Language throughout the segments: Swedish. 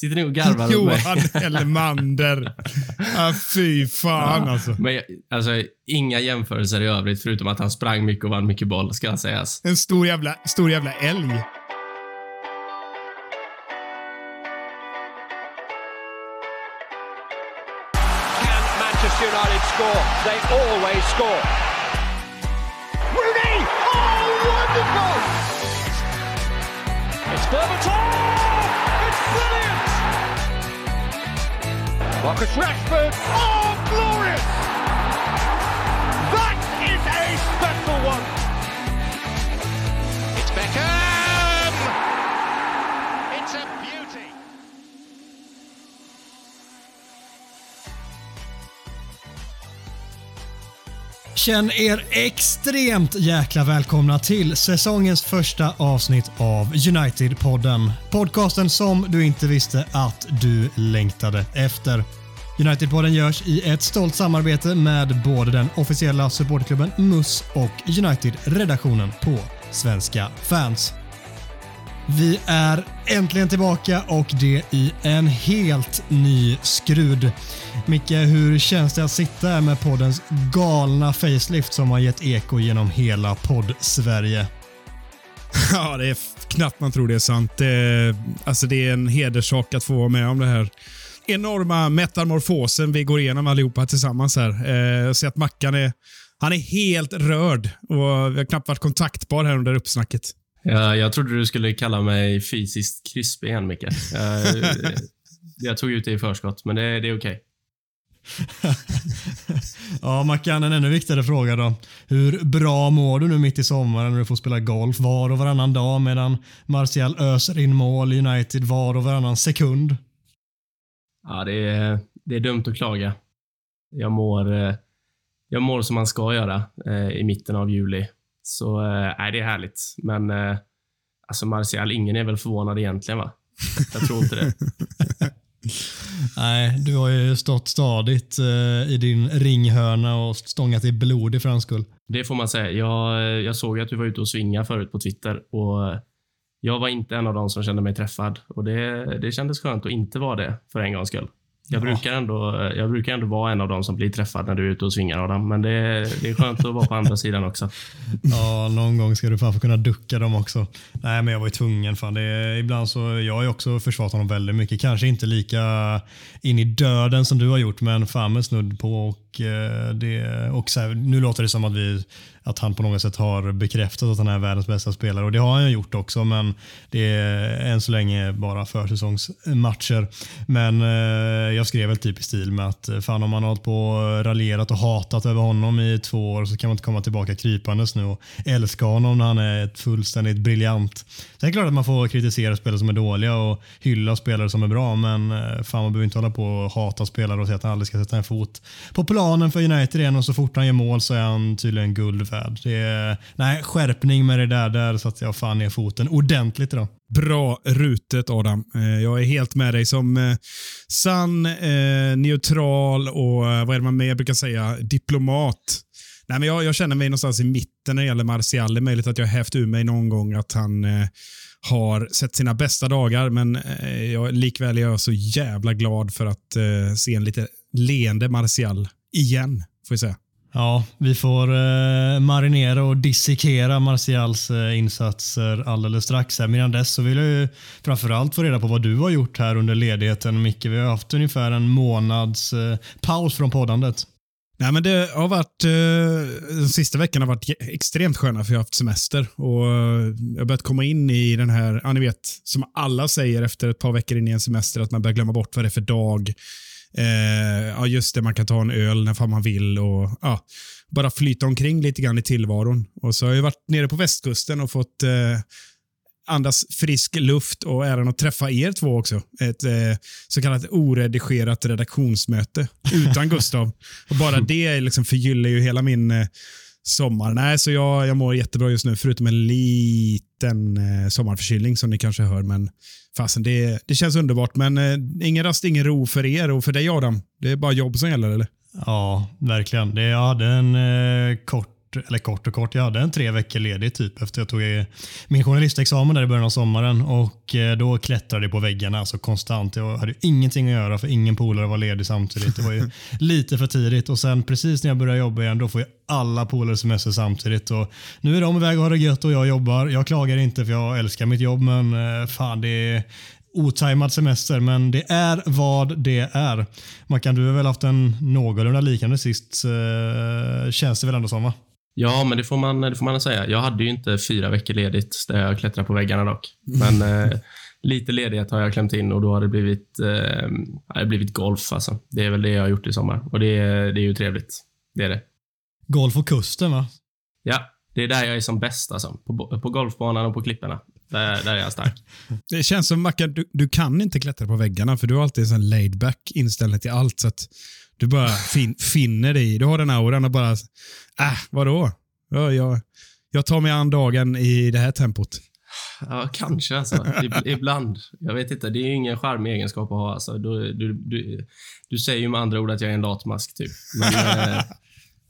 Sitter ni och garvar åt mig? Johan Elmander. ah, fy fan alltså. Men alltså, inga jämförelser i övrigt förutom att han sprang mycket och vann mycket boll, ska sägas. En stor jävla, stor jävla älg. Can Manchester United score? They always score. Marcus Rashford! Oh, Känn er extremt jäkla välkomna till säsongens första avsnitt av United-podden. Podcasten som du inte visste att du längtade efter. United-podden görs i ett stolt samarbete med både den officiella supportklubben MUS och United-redaktionen på Svenska fans. Vi är äntligen tillbaka och det i en helt ny skrud. Micke, hur känns det att sitta här med poddens galna facelift som har gett eko genom hela podd-Sverige? Ja, det är knappt man tror det är sant. Det är, alltså det är en hederssak att få vara med om det här enorma metamorfosen vi går igenom allihopa tillsammans här. Eh, jag ser att Mackan är, han är helt rörd och vi har knappt varit kontaktbar här under uppsnacket. Jag, jag trodde du skulle kalla mig fysiskt krispig igen, Micke. Jag, jag tog ut det i förskott, men det, det är okej. Ja, Mackan, en ännu viktigare fråga då. Hur bra mår du nu mitt i sommaren när du får spela golf var och varannan dag medan Martial öser in mål i United var och varannan sekund? Ja, det är, det är dumt att klaga. Jag mår, eh, jag mår som man ska göra eh, i mitten av juli. Så eh, det är härligt. Men eh, alltså Martial, ingen är väl förvånad egentligen, va? Jag tror inte det. Nej, du har ju stått stadigt eh, i din ringhörna och stångat i blod i för hans skull. Det får man säga. Jag, jag såg att du var ute och svinga förut på Twitter och jag var inte en av dem som kände mig träffad och det, det kändes skönt att inte vara det för en gångs skull. Jag, brukar ändå, jag brukar ändå vara en av dem som blir träffad när du är ute och svingar Adam, men det, det är skönt att vara på andra sidan också. Ja, någon gång ska du fan få kunna ducka dem också. Nej, men jag var ju tvungen. Fan. Det är, ibland så, jag har ju också försvarat honom väldigt mycket. Kanske inte lika in i döden som du har gjort, men fan med snudd på. Och, och, eh, det, och så här, nu låter det som att, vi, att han på något sätt har bekräftat att han är världens bästa spelare och det har han ju gjort också, men det är än så länge bara försäsongsmatcher. Men eh, jag skrev väl typ i stil med att eh, fan om man har hållit på och raljerat och hatat över honom i två år så kan man inte komma tillbaka krypandes nu och älska honom när han är ett fullständigt briljant. Sen är det klart att man får kritisera spelare som är dåliga och hylla spelare som är bra, men eh, fan man behöver inte hålla på och hata spelare och säga att han aldrig ska sätta en fot på planen för United igen och så fort han gör mål så är han tydligen guld värd. Är, nej, skärpning med det där, där satte jag fan ner foten ordentligt idag. Bra rutet Adam. Eh, jag är helt med dig som eh, sann, eh, neutral och vad är det man mer brukar säga? Diplomat. Nej, men jag, jag känner mig någonstans i mitten när det gäller Martial. Det är möjligt att jag hävt ur mig någon gång att han har sett sina bästa dagar, men eh, jag, likväl är jag så jävla glad för att eh, se en lite leende Martial igen, får jag säga. Ja, vi får eh, marinera och dissekera Martials eh, insatser alldeles strax. Här. Medan dess så vill jag ju framförallt få reda på vad du har gjort här under ledigheten. Micke, vi har haft ungefär en månads eh, paus från poddandet. Nej, men det har varit, eh, de sista veckorna har varit extremt sköna för jag har haft semester. Och eh, jag har börjat komma in i den här, ja, ni vet, som alla säger efter ett par veckor in i en semester, att man börjar glömma bort vad det är för dag. Eh, ja, just det, man kan ta en öl när fan man vill och ja, bara flyta omkring lite grann i tillvaron. Och så har jag varit nere på västkusten och fått eh, andas frisk luft och äran att träffa er två också. Ett eh, så kallat oredigerat redaktionsmöte utan Gustav. Och bara det liksom förgyller ju hela min eh, sommar. Nej, så jag, jag mår jättebra just nu, förutom en liten eh, sommarförkylning som ni kanske hör. Men fasen, det, det känns underbart. Men eh, ingen rast, ingen ro för er och för dig Adam. Det är bara jobb som gäller, eller? Ja, verkligen. Det, jag hade en eh, kort kort, eller kort och kort, jag hade en tre veckor ledig typ efter jag tog min journalistexamen där i början av sommaren och eh, då klättrade jag på väggarna alltså konstant. Jag hade ingenting att göra för ingen polare var ledig samtidigt. Det var ju lite för tidigt och sen precis när jag började jobba igen då får jag alla polare semester samtidigt. Och nu är de iväg och har det gött och jag jobbar. Jag klagar inte för jag älskar mitt jobb men eh, fan det är otajmad semester, men det är vad det är. Mackan, du har väl haft en någorlunda liknande sist, eh, känns det väl ändå som va? Ja, men det får, man, det får man säga. Jag hade ju inte fyra veckor ledigt där jag klättrade på väggarna dock. Men eh, lite ledighet har jag klämt in och då har det blivit, eh, det blivit golf. Alltså. Det är väl det jag har gjort i sommar och det, det är ju trevligt. Det är det. Golf och kusten va? Ja, det är där jag är som bäst. Alltså. På, på golfbanan och på klipporna. Där, där är jag stark. Det känns som, Mackan, du, du kan inte klättra på väggarna för du har alltid en sån laid back inställning till allt. Så att du bara fin, finner dig Du har den auran och bara, äh, vadå? Ja, jag, jag tar mig an dagen i det här tempot. Ja, kanske alltså. Ibland. Jag vet inte. Det är ju ingen charmig egenskap att ha. Alltså. Du, du, du, du säger ju med andra ord att jag är en latmask, typ. Men, eh,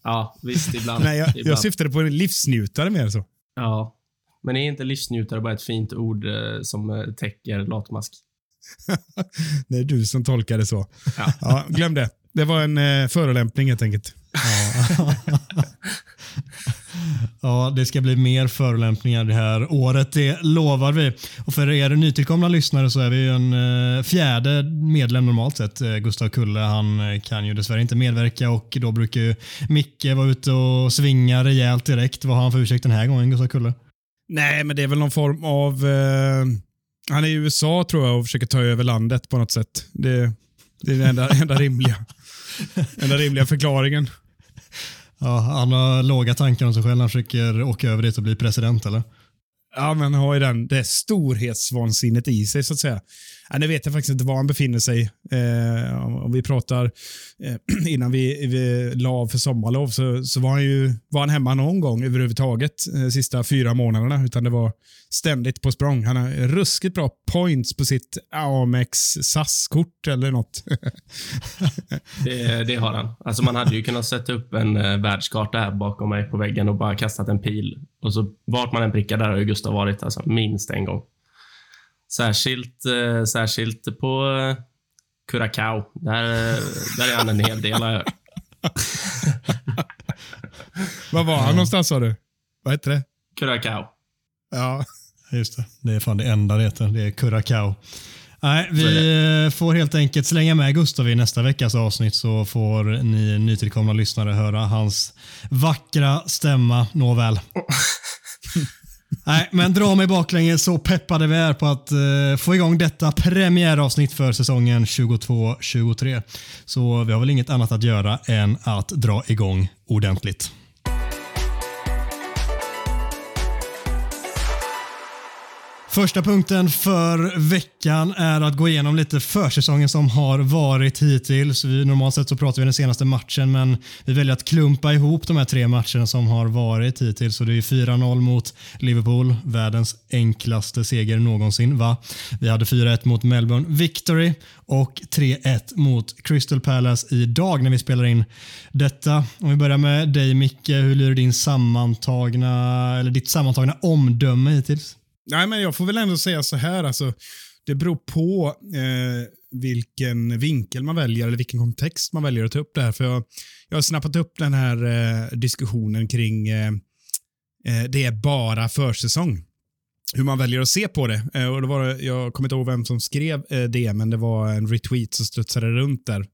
ja, visst, ibland. Nej, jag, ibland. jag syftade på en livsnjutare mer så. Ja, men är inte livsnjutare bara ett fint ord eh, som eh, täcker latmask? det är du som tolkar det så. Ja. ja glöm det. Det var en eh, förolämpning helt enkelt. Ja. ja, det ska bli mer förolämpningar det här året, det lovar vi. Och för er nytillkomna lyssnare så är vi en eh, fjärde medlem normalt sett. Eh, Gustav Kulle, han eh, kan ju dessvärre inte medverka och då brukar ju Micke vara ute och svinga rejält direkt. Vad har han för ursäkt den här gången, Gustav Kulle? Nej, men det är väl någon form av... Eh, han är i USA tror jag och försöker ta över landet på något sätt. Det, det är den enda, enda, rimliga, enda rimliga förklaringen. Ja, har låga tankar om sig själv. Han försöker åka över dit och bli president, eller? Ja, men har ju den, det storhetsvansinnet i sig, så att säga. Ja, nu vet jag faktiskt inte var han befinner sig. Eh, om vi pratar eh, innan vi, vi la av för sommarlov så, så var, han ju, var han hemma någon gång överhuvudtaget eh, sista fyra månaderna. Utan det var ständigt på språng. Han har ruskigt bra points på sitt Amex SAS-kort eller något. det, det, har han. Alltså man hade ju kunnat sätta upp en eh, världskarta här bakom mig på väggen och bara kastat en pil. Och så vart man än prickar där har ju Gustav varit alltså, minst en gång. Särskilt, eh, särskilt på eh, Curacao. Där, där är han en hel del, har jag Var var han någonstans sa du? Vad heter det? Curacao. Ja. Just det. Det är fan det enda det heter. Det är Curacao. Nej, vi får helt enkelt slänga med Gustav i nästa veckas avsnitt så får ni nytillkomna lyssnare höra hans vackra stämma. Nåväl. Nej, men dra mig baklänges så peppade vi är på att eh, få igång detta premiäravsnitt för säsongen 22-23. Så vi har väl inget annat att göra än att dra igång ordentligt. Första punkten för veckan är att gå igenom lite försäsongen som har varit hittills. Vi, normalt sett så pratar vi den senaste matchen men vi väljer att klumpa ihop de här tre matcherna som har varit hittills. Så det är 4-0 mot Liverpool, världens enklaste seger någonsin. Va? Vi hade 4-1 mot Melbourne Victory och 3-1 mot Crystal Palace idag när vi spelar in detta. Om vi börjar med dig Micke, hur lyder din sammantagna, eller ditt sammantagna omdöme hittills? Nej, men jag får väl ändå säga så här. Alltså, det beror på eh, vilken vinkel man väljer eller vilken kontext man väljer att ta upp det här. För jag, jag har snappat upp den här eh, diskussionen kring eh, eh det är bara försäsong. Hur man väljer att se på det. Eh, och det var, jag kommer inte ihåg vem som skrev eh, det, men det var en retweet som studsade runt där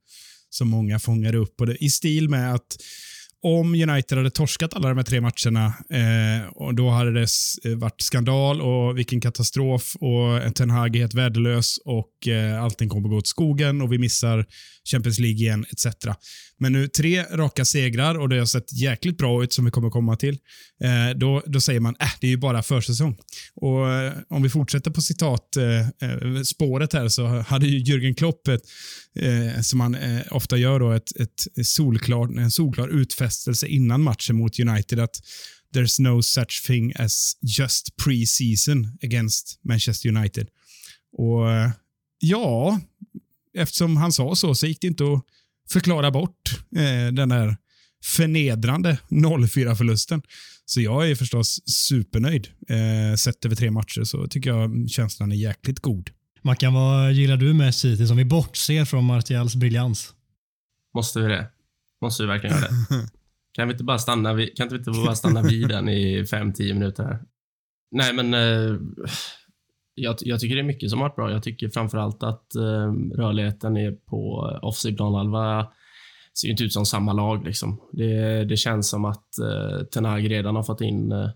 som många fångade upp. Och det, I stil med att om United hade torskat alla de här tre matcherna, eh, och då hade det eh, varit skandal och vilken katastrof och Ten Hag är helt värdelös och eh, allting kommer gå åt skogen och vi missar Champions League igen etc. Men nu tre raka segrar och det har sett jäkligt bra ut som vi kommer komma till. Eh, då, då säger man äh, det är ju bara försäsong. Och eh, Om vi fortsätter på citat eh, eh spåret här så hade ju Jürgen Klopp, ett, eh, som han eh, ofta gör, då, ett, ett solklar, en solklar utfästelse innan matchen mot United att there's no such thing as just pre-season against Manchester United. Och ja, eftersom han sa så, så gick det inte att förklara bort eh, den där förnedrande 0-4-förlusten. Så jag är förstås supernöjd. Eh, sett över tre matcher så tycker jag känslan är jäkligt god. Mackan, vad gillar du mest hittills om vi bortser från Martials briljans? Måste vi det? Måste vi verkligen göra det? Kan vi inte bara stanna vid, kan inte vi inte bara stanna vid den i 5-10 minuter här? Nej, men eh, jag, jag, tycker det är mycket som har varit bra. Jag tycker framför allt att eh, rörligheten är på offside planhalva ser inte ut som samma lag. Liksom. Det, det känns som att eh, Tenag redan har fått in eh,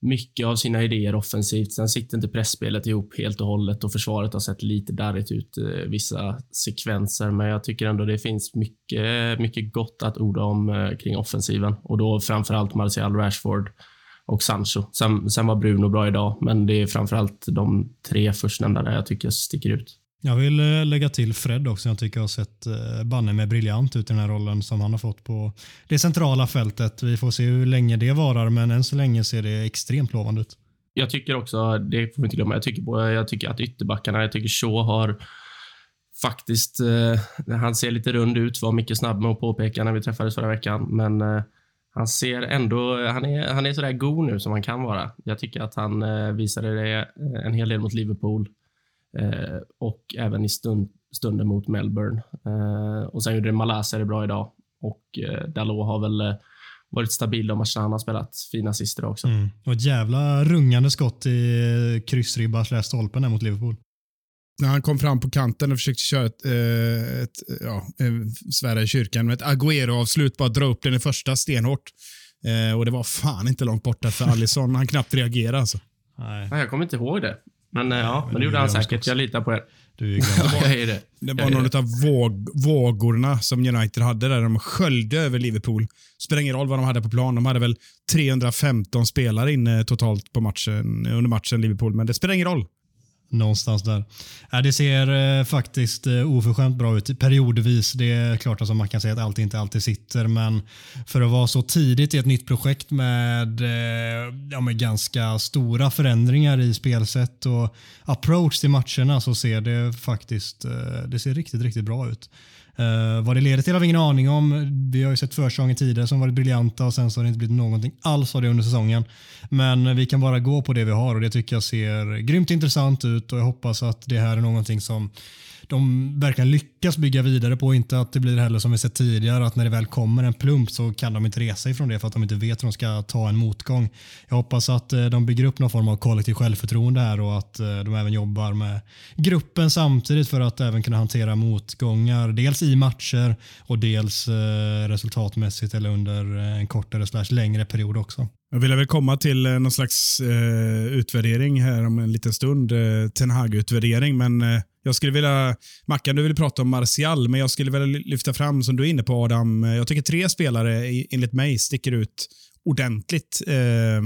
mycket av sina idéer offensivt. Sen sitter inte pressspelet ihop helt och hållet och försvaret har sett lite darrigt ut eh, vissa sekvenser, men jag tycker ändå det finns mycket, mycket gott att orda om eh, kring offensiven och då framför allt Martial, Rashford och Sancho. Sen, sen var Bruno bra idag, men det är framför allt de tre förstnämnda där jag tycker sticker ut. Jag vill eh, lägga till Fred också. Jag tycker jag har sett eh, banne med briljant ut i den här rollen som han har fått på det centrala fältet. Vi får se hur länge det varar, men än så länge ser det extremt lovande ut. Jag tycker också, det får vi inte glömma, jag tycker, på, jag tycker att ytterbackarna, jag tycker Shaw har faktiskt, eh, han ser lite rund ut, var mycket snabb med att påpeka när vi träffades förra veckan, men eh, han ser ändå, han är, han är sådär god nu som han kan vara. Jag tycker att han eh, visade det eh, en hel del mot Liverpool. Eh, och även i stund, stunden mot Melbourne. Eh, och Sen gjorde Malasia det bra idag och eh, Dalot har väl varit stabil de matcherna han har spelat. Fina assister också. Mm. Och ett jävla rungande skott i kryssribba slash stolpen mot Liverpool. När han kom fram på kanten och försökte köra ett, ett ja, svära i kyrkan med ett Agüero-avslut, bara dra upp den i första stenhårt. och det var fan inte långt borta för Alisson. han knappt reagerade alltså. Nej. Jag kommer inte ihåg det. Men, ja, ja, men det gjorde han säkert. Också. Jag litar på er. Du är ja, jag det. Det var någon av våg, vågorna som United hade där de sköljde över Liverpool. Spelar ingen roll vad de hade på plan. De hade väl 315 spelare inne totalt på matchen, under matchen Liverpool, men det spelar ingen roll. Någonstans där. Äh, det ser eh, faktiskt eh, oförskämt bra ut periodvis. Det är klart att man kan säga att allt inte alltid sitter, men för att vara så tidigt i ett nytt projekt med, eh, ja, med ganska stora förändringar i spelsätt och approach till matcherna så ser det faktiskt eh, det ser riktigt, riktigt bra ut. Uh, vad det leder till har vi ingen aning om. Vi har ju sett försäsonger tidigare som varit briljanta och sen så har det inte blivit någonting alls av det under säsongen. Men vi kan bara gå på det vi har och det tycker jag ser grymt intressant ut och jag hoppas att det här är någonting som de verkligen lyckas bygga vidare på. Inte att det blir heller som vi sett tidigare att när det väl kommer en plump så kan de inte resa ifrån det för att de inte vet hur de ska ta en motgång. Jag hoppas att eh, de bygger upp någon form av kollektiv självförtroende här och att eh, de även jobbar med gruppen samtidigt för att även kunna hantera motgångar. Dels i matcher och dels eh, resultatmässigt eller under en kortare slash längre period också. Jag vill väl komma till någon slags eh, utvärdering här om en liten stund. Eh, Ten Hag-utvärdering, men eh, jag skulle vilja, Mackan, du vill prata om Martial, men jag skulle vilja lyfta fram, som du är inne på Adam, eh, jag tycker tre spelare enligt mig sticker ut ordentligt eh,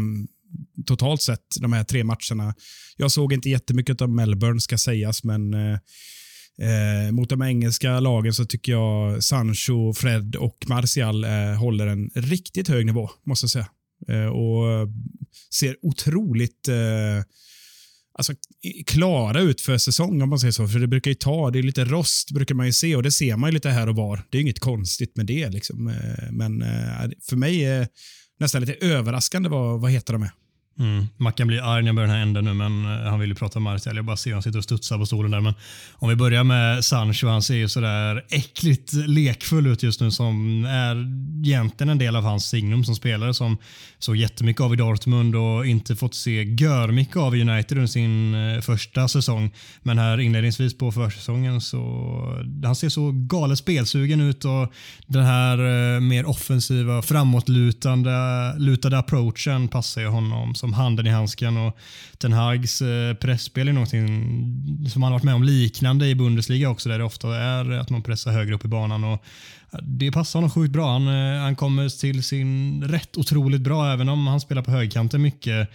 totalt sett, de här tre matcherna. Jag såg inte jättemycket av Melbourne, ska sägas, men eh, eh, mot de engelska lagen så tycker jag Sancho, Fred och Martial eh, håller en riktigt hög nivå, måste jag säga. Eh, och eh, ser otroligt eh, alltså, klara ut för säsong, om man säger så. För det brukar ju ta, det är lite rost brukar man ju se och det ser man ju lite här och var. Det är inget konstigt med det. Liksom. Eh, men eh, för mig är nästan lite överraskande vad, vad heter de är. Mm. Mackan blir arg när jag börjar den här änden nu, men eh, han vill ju prata om Martial. Jag bara ser han sitter och studsar på stolen där. Men om vi börjar med Sancho, han ser ju sådär äckligt lekfull ut just nu som är egentligen en del av hans signum som spelare som såg jättemycket av i Dortmund och inte fått se gör mycket av i United under sin eh, första säsong. Men här inledningsvis på försäsongen så han ser så galet spelsugen ut och den här eh, mer offensiva framåtlutande lutade approachen passar ju honom som handen i handsken. Och Ten Hags eh, pressspel är någonting som han varit med om liknande i Bundesliga också där det ofta är att man pressar högre upp i banan. Och det passar honom sjukt bra. Han, eh, han kommer till sin rätt otroligt bra även om han spelar på högkanten mycket.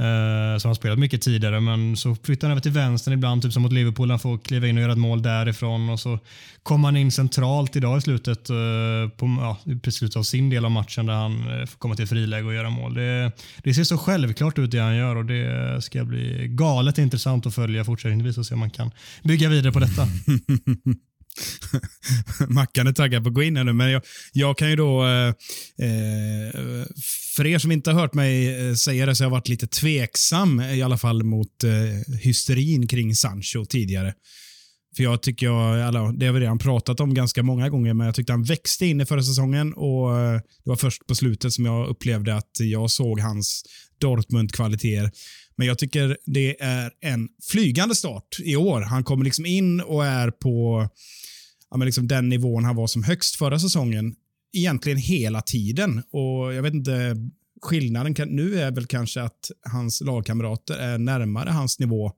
Eh, som har spelat mycket tidigare, men så flyttar han över till vänstern ibland, typ som mot Liverpool. Han får kliva in och göra ett mål därifrån och så kommer han in centralt idag i slutet, eh, på, ja, i slutet av sin del av matchen där han eh, får komma till friläge och göra mål. Det, det, ser så självklart ut det han gör och det ska bli galet intressant att följa fortsättningsvis och se om man kan bygga vidare på detta. Mackan är taggad på att gå in här nu, men jag, jag kan ju då... Eh, eh för er som inte har hört mig eh, säga det så har jag varit lite tveksam eh, i alla fall mot eh, hysterin kring Sancho tidigare. För jag tycker jag, alla, det har vi redan pratat om ganska många gånger, men jag tyckte han växte in i förra säsongen och det var först på slutet som jag upplevde att jag såg hans Dortmund-kvaliteter. Men jag tycker det är en flygande start i år. Han kommer liksom in och är på ja, men liksom den nivån han var som högst förra säsongen. Egentligen hela tiden. Och Jag vet inte, skillnaden kan, nu är väl kanske att hans lagkamrater är närmare hans nivå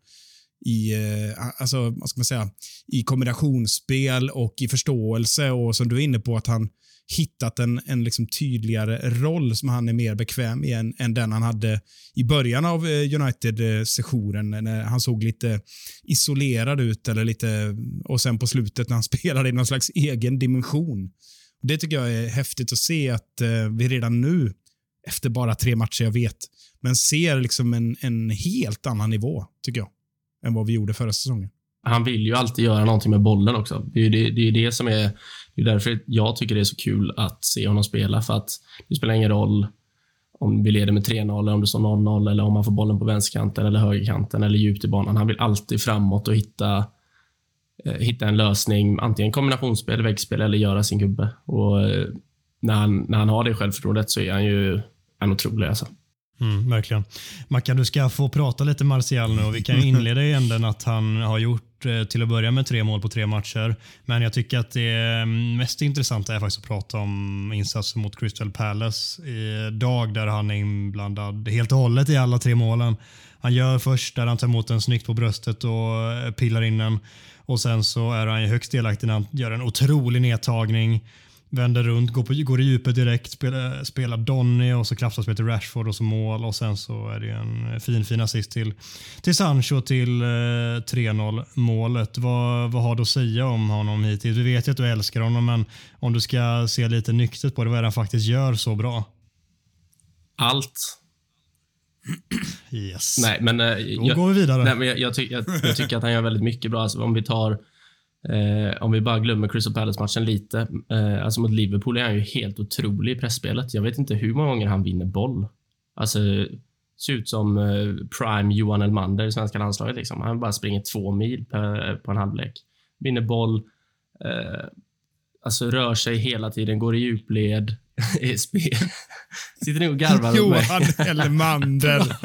i, eh, alltså, vad ska man säga, i kombinationsspel och i förståelse och som du är inne på att han hittat en, en liksom tydligare roll som han är mer bekväm i än, än den han hade i början av eh, United-sessionen när han såg lite isolerad ut eller lite och sen på slutet när han spelade i någon slags egen dimension. Det tycker jag är häftigt att se att eh, vi redan nu, efter bara tre matcher jag vet, men ser liksom en, en helt annan nivå, tycker jag, än vad vi gjorde förra säsongen han vill ju alltid göra någonting med bollen också. Det är det, det, är det som är, det är därför jag tycker det är så kul att se honom spela. För att det spelar ingen roll om vi leder med 3-0, eller om det står 0-0, eller om man får bollen på vänsterkanten eller högerkanten eller djupt i banan. Han vill alltid framåt och hitta, eh, hitta en lösning. Antingen kombinationsspel, väggspel eller göra sin gubbe. Och, eh, när, han, när han har det självförtroendet så är han ju en otrolig. Alltså. Mm, verkligen. Mackan, du ska få prata lite Martial nu och vi kan inleda i änden att han har gjort eh, till att börja med tre mål på tre matcher. Men jag tycker att det mest intressanta är faktiskt att prata om insatsen mot Crystal Palace idag där han är inblandad helt och hållet i alla tre målen. Han gör först där han tar emot den snyggt på bröstet och eh, pillar in den. Och sen så är han högst delaktig när han gör en otrolig nedtagning vänder runt, går, på, går i djupet direkt, spelar, spelar Donny och så klaffspelet till Rashford och så mål och sen så är det en fin fin assist till, till Sancho till eh, 3-0 målet. Vad, vad har du att säga om honom hittills? Vi vet ju att du älskar honom men om du ska se lite nyktert på det, vad är det han faktiskt gör så bra? Allt. Yes. Nej, men, eh, Då jag, går vi vidare. Nej, men jag, jag, ty jag, jag, tycker att han gör väldigt mycket bra. Alltså, om vi tar Eh, om vi bara glömmer Crystal Palace-matchen lite. Eh, alltså mot Liverpool är han ju helt otrolig i pressspelet. Jag vet inte hur många gånger han vinner boll. Alltså, ser ut som eh, prime Johan Elmander i svenska landslaget. Liksom. Han bara springer två mil på, eh, på en halvlek. Vinner boll. Eh, alltså rör sig hela tiden, går i djupled. Sitter ni och garvar Johan Elmander.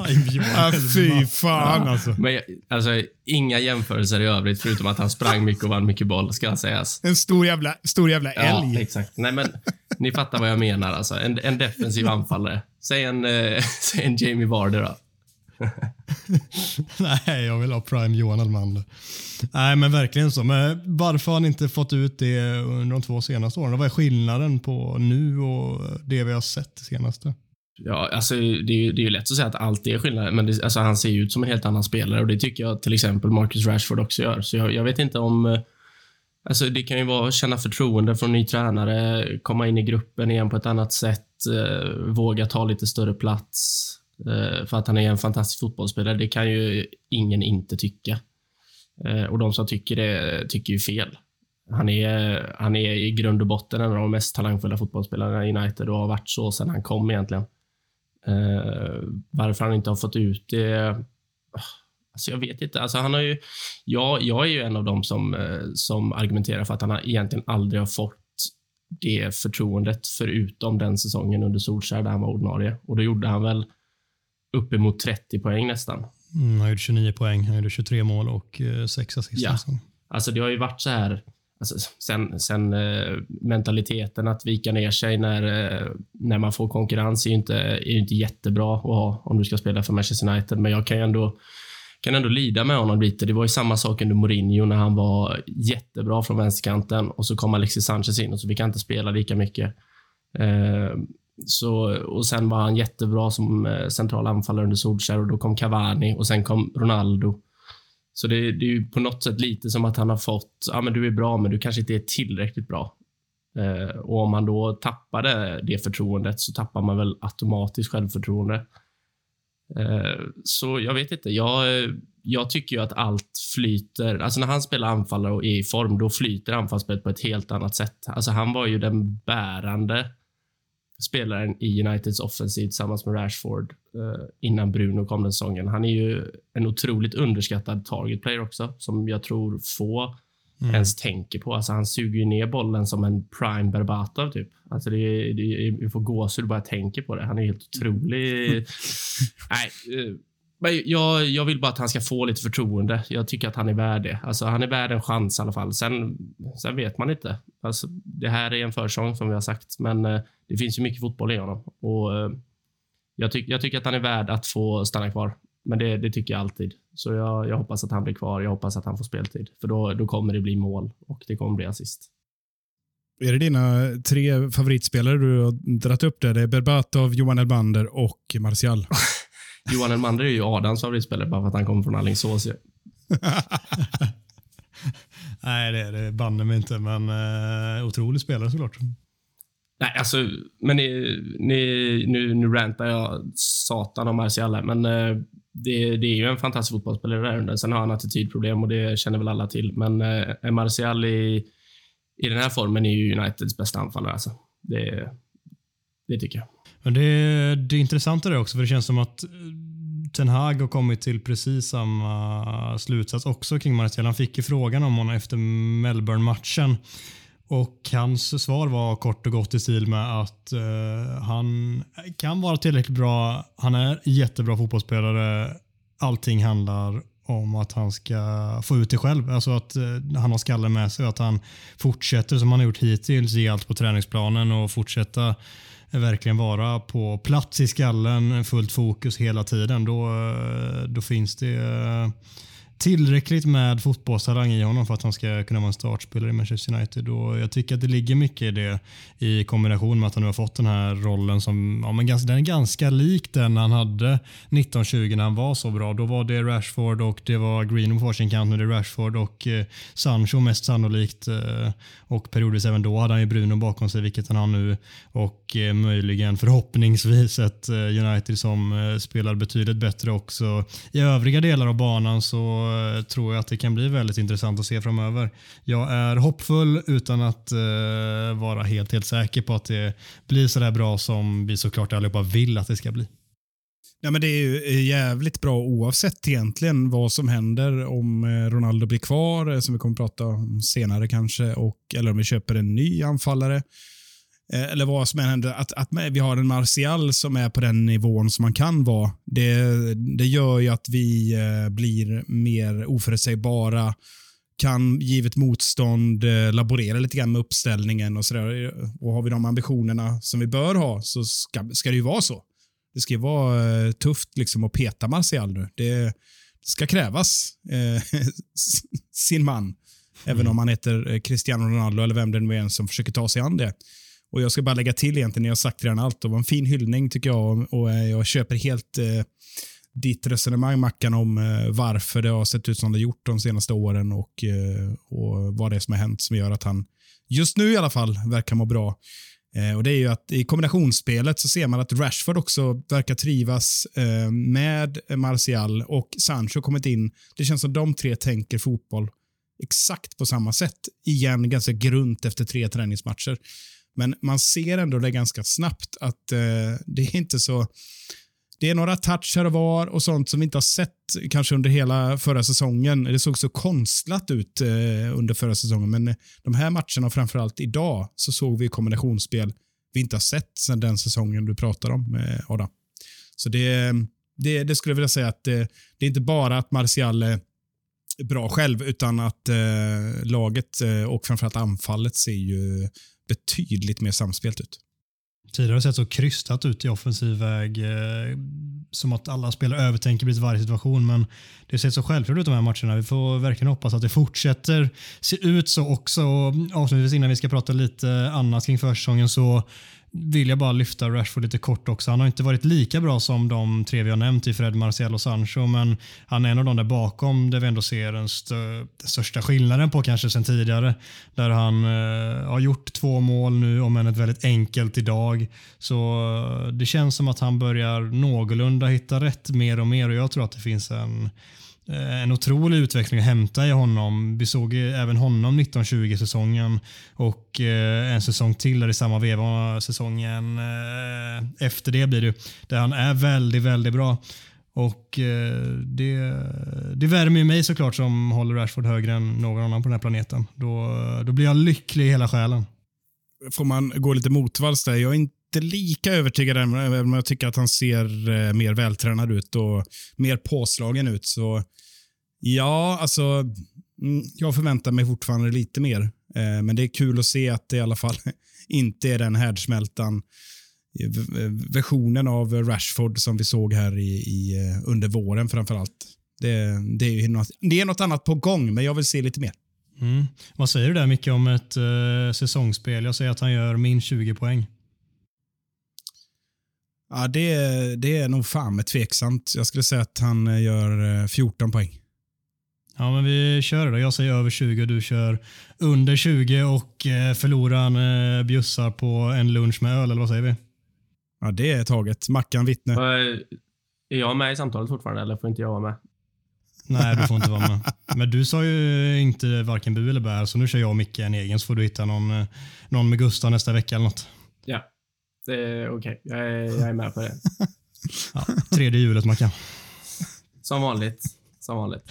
ah, fy fan alltså. Men, alltså. Inga jämförelser i övrigt, förutom att han sprang mycket och vann mycket boll, ska sägas. En stor jävla, stor jävla älg. Ja, exakt. Nej, men ni fattar vad jag menar. Alltså. En, en defensiv anfallare. Säg en, eh, säg en Jamie Varder då. Nej, jag vill ha Prime Johan Elmander. Nej, men verkligen så. Men varför har han inte fått ut det under de två senaste åren? Vad är skillnaden på nu och det vi har sett senaste? Ja, alltså, det, är ju, det är ju lätt att säga att allt är skillnad, men det, alltså, han ser ju ut som en helt annan spelare och det tycker jag till exempel Marcus Rashford också gör. Så jag, jag vet inte om... Eh, alltså, det kan ju vara att känna förtroende från ny tränare, komma in i gruppen igen på ett annat sätt, eh, våga ta lite större plats. Eh, för att han är en fantastisk fotbollsspelare. Det kan ju ingen inte tycka. Eh, och de som tycker det tycker ju fel. Han är, han är i grund och botten en av de mest talangfulla fotbollsspelarna i United och har varit så sedan han kom egentligen. Eh, varför han inte har fått ut det... Ah, alltså jag vet inte. Alltså han har ju, jag, jag är ju en av dem som, som argumenterar för att han egentligen aldrig har fått det förtroendet förutom den säsongen under Solskjaer där han var ordinarie. Och då gjorde han väl uppemot 30 poäng nästan. Mm, han gjorde 29 poäng, han gjorde 23 mål och eh, 6 assist. Ja. Alltså det har ju varit så här, alltså, sen, sen eh, mentaliteten att vika ner sig när, eh, när man får konkurrens är ju inte, är inte jättebra att ha om du ska spela för Manchester United, men jag kan ändå kan ändå lida med honom lite. Det var ju samma sak under Mourinho när han var jättebra från vänsterkanten och så kom Alexis Sanchez in och så fick han inte spela lika mycket. Eh, så, och sen var han jättebra som eh, central anfallare under Solskjaer och då kom Cavani och sen kom Ronaldo. Så det, det, är ju på något sätt lite som att han har fått, ja men du är bra men du kanske inte är tillräckligt bra. Eh, och om man då tappade det förtroendet så tappar man väl automatiskt självförtroende. Eh, så jag vet inte, jag, jag tycker ju att allt flyter. Alltså när han spelar anfallare och är i form, då flyter anfallsspelet på ett helt annat sätt. Alltså han var ju den bärande spelaren i Uniteds offensiv tillsammans med Rashford eh, innan Bruno kom den säsongen. Han är ju en otroligt underskattad target player också, som jag tror få mm. ens tänker på. Alltså han suger ju ner bollen som en prime Berbatov typ. Alltså det, det, vi får gåshud bara jag tänker på det. Han är helt otrolig. Nej, eh, men jag, jag vill bara att han ska få lite förtroende. Jag tycker att han är värd det. Alltså, han är värd en chans i alla fall. Sen, sen vet man inte. Alltså, det här är en försång som vi har sagt, men eh, det finns ju mycket fotboll i honom. Och, eh, jag, ty jag tycker att han är värd att få stanna kvar. Men det, det tycker jag alltid. Så jag, jag, hoppas att han blir kvar. Jag hoppas att han får speltid. För då, då kommer det bli mål och det kommer bli assist. Är det dina tre favoritspelare du har dragit upp där? Det är Berbatov, Johan Elmander och Martial. Johan Elmander är ju Adams favoritspelare bara för att han kommer från Alingsås. Nej, det är det banne mig inte, men uh, otrolig spelare såklart. Nej, alltså, men ni, ni, nu, nu rantar jag satan om Martial här, men uh, det, det, är ju en fantastisk fotbollsspelare där under. Sen har han attitydproblem och det känner väl alla till, men uh, Martial i, i den här formen är ju Uniteds bästa anfallare. Alltså. Det, det tycker jag. Men det, det är intressant det också, för det känns som att eh, Ten Hag har kommit till precis samma slutsats också kring Martial. Han fick ju frågan om honom efter Melbourne-matchen och hans svar var kort och gott i stil med att uh, han kan vara tillräckligt bra. Han är jättebra fotbollsspelare. Allting handlar om att han ska få ut det själv. Alltså att uh, han har skallen med sig och att han fortsätter som han har gjort hittills, ge allt på träningsplanen och fortsätta verkligen vara på plats i skallen, fullt fokus hela tiden, då, eh, då finns det eh, tillräckligt med fotbollstalang i honom för att han ska kunna vara en startspelare i Manchester United. Och jag tycker att det ligger mycket i det i kombination med att han nu har fått den här rollen som ja, men ganska, den är ganska lik den han hade 1920 när han var så bra. Då var det Rashford och det var Greenwood på varsin kant. Nu är det Rashford och eh, Sancho mest sannolikt. Eh, och periodvis även då hade han ju Bruno bakom sig, vilket han har nu. Och eh, möjligen förhoppningsvis ett eh, United som eh, spelar betydligt bättre också. I övriga delar av banan så Eh, tror jag att det kan bli väldigt intressant att se framöver. Jag är hoppfull utan att eh, vara helt, helt säker på att det blir så där bra som vi såklart allihopa vill att det ska bli. Ja, men det är ju eh, jävligt bra oavsett egentligen vad som händer om eh, Ronaldo blir kvar, som vi kommer att prata om senare kanske, och, eller om vi köper en ny anfallare. Eh, eller vad som än händer, att, att vi har en Martial som är på den nivån som man kan vara, det, det gör ju att vi eh, blir mer oförutsägbara, kan givet motstånd eh, laborera lite grann med uppställningen och sådär. Och har vi de ambitionerna som vi bör ha så ska, ska det ju vara så. Det ska ju vara tufft liksom att peta Martial nu. Det, det ska krävas eh, sin man. Mm. Även om han heter Cristiano Ronaldo eller vem det nu är som försöker ta sig an det. Och Jag ska bara lägga till egentligen, ni har sagt redan allt. Det var en fin hyllning tycker jag och eh, jag köper helt eh, ditt resonemang Mackan om eh, varför det har sett ut som det gjort de senaste åren och, eh, och vad det är som har hänt som gör att han just nu i alla fall verkar må bra. Eh, och det är ju att I kombinationsspelet så ser man att Rashford också verkar trivas eh, med Martial och Sancho kommit in. Det känns som de tre tänker fotboll exakt på samma sätt. Igen ganska grunt efter tre träningsmatcher. Men man ser ändå det ganska snabbt att eh, det är inte så... Det är några touch här och var och sånt som vi inte har sett kanske under hela förra säsongen. Det såg så konstlat ut eh, under förra säsongen, men de här matcherna och framförallt idag så såg vi kombinationsspel vi inte har sett sedan den säsongen du pratar om, eh, Adam. Så det, det, det, skulle jag vilja säga att det, det är inte bara att Martial är bra själv, utan att eh, laget eh, och framförallt anfallet ser ju betydligt mer samspelt ut. Tidigare har det sett så krystat ut i offensiv väg. Eh, som att alla spelare övertänker precis varje situation. Men det har sett så självklart ut de här matcherna. Vi får verkligen hoppas att det fortsätter se ut så också. Och avslutningsvis innan vi ska prata lite annat kring försäsongen så vill jag bara lyfta Rashford lite kort också. Han har inte varit lika bra som de tre vi har nämnt i Fred, Marcial och Sancho, men han är en av de där bakom där vi ändå ser den, stö den största skillnaden på kanske sen tidigare. Där han eh, har gjort två mål nu, om än ett väldigt enkelt idag. Så eh, det känns som att han börjar någorlunda hitta rätt mer och mer och jag tror att det finns en eh, Eh, en otrolig utveckling att hämta i honom. Vi såg även honom 1920 säsongen och eh, en säsong till där i samma veva säsongen eh, efter det blir det där han är väldigt, väldigt bra. Och det, det värmer ju mig såklart som håller Rashford högre än någon annan på den här planeten. Då, då blir jag lycklig i hela själen. Får man gå lite motvalls där. Jag är inte inte lika övertygad även om jag tycker att han ser eh, mer vältränad ut och mer påslagen ut. Så ja, alltså mm, jag förväntar mig fortfarande lite mer. Eh, men det är kul att se att det i alla fall inte är den härdsmältan eh, versionen av Rashford som vi såg här i, i under våren framför allt. Det, det, är något, det är något annat på gång, men jag vill se lite mer. Mm. Vad säger du där Micke om ett uh, säsongsspel? Jag säger att han gör minst 20 poäng. Ja, det, det är nog fan med tveksamt. Jag skulle säga att han eh, gör 14 eh, poäng. Ja, men vi kör då. Jag säger över 20 och du kör under 20 och eh, förloraren bjussar på en lunch med öl, eller vad säger vi? Ja, det är taget. Mackan vittne. Är jag med i samtalet fortfarande, eller får inte jag vara med? Nej, du får inte vara med. Men du sa ju inte varken bu eller bär, så nu kör jag och Micke en egen, så får du hitta någon, någon med Gustav nästa vecka eller något. Ja. Det är okej. Okay. Jag, är, jag är med på det. ja, tredje hjulet, Mackan. Som vanligt. Som vanligt.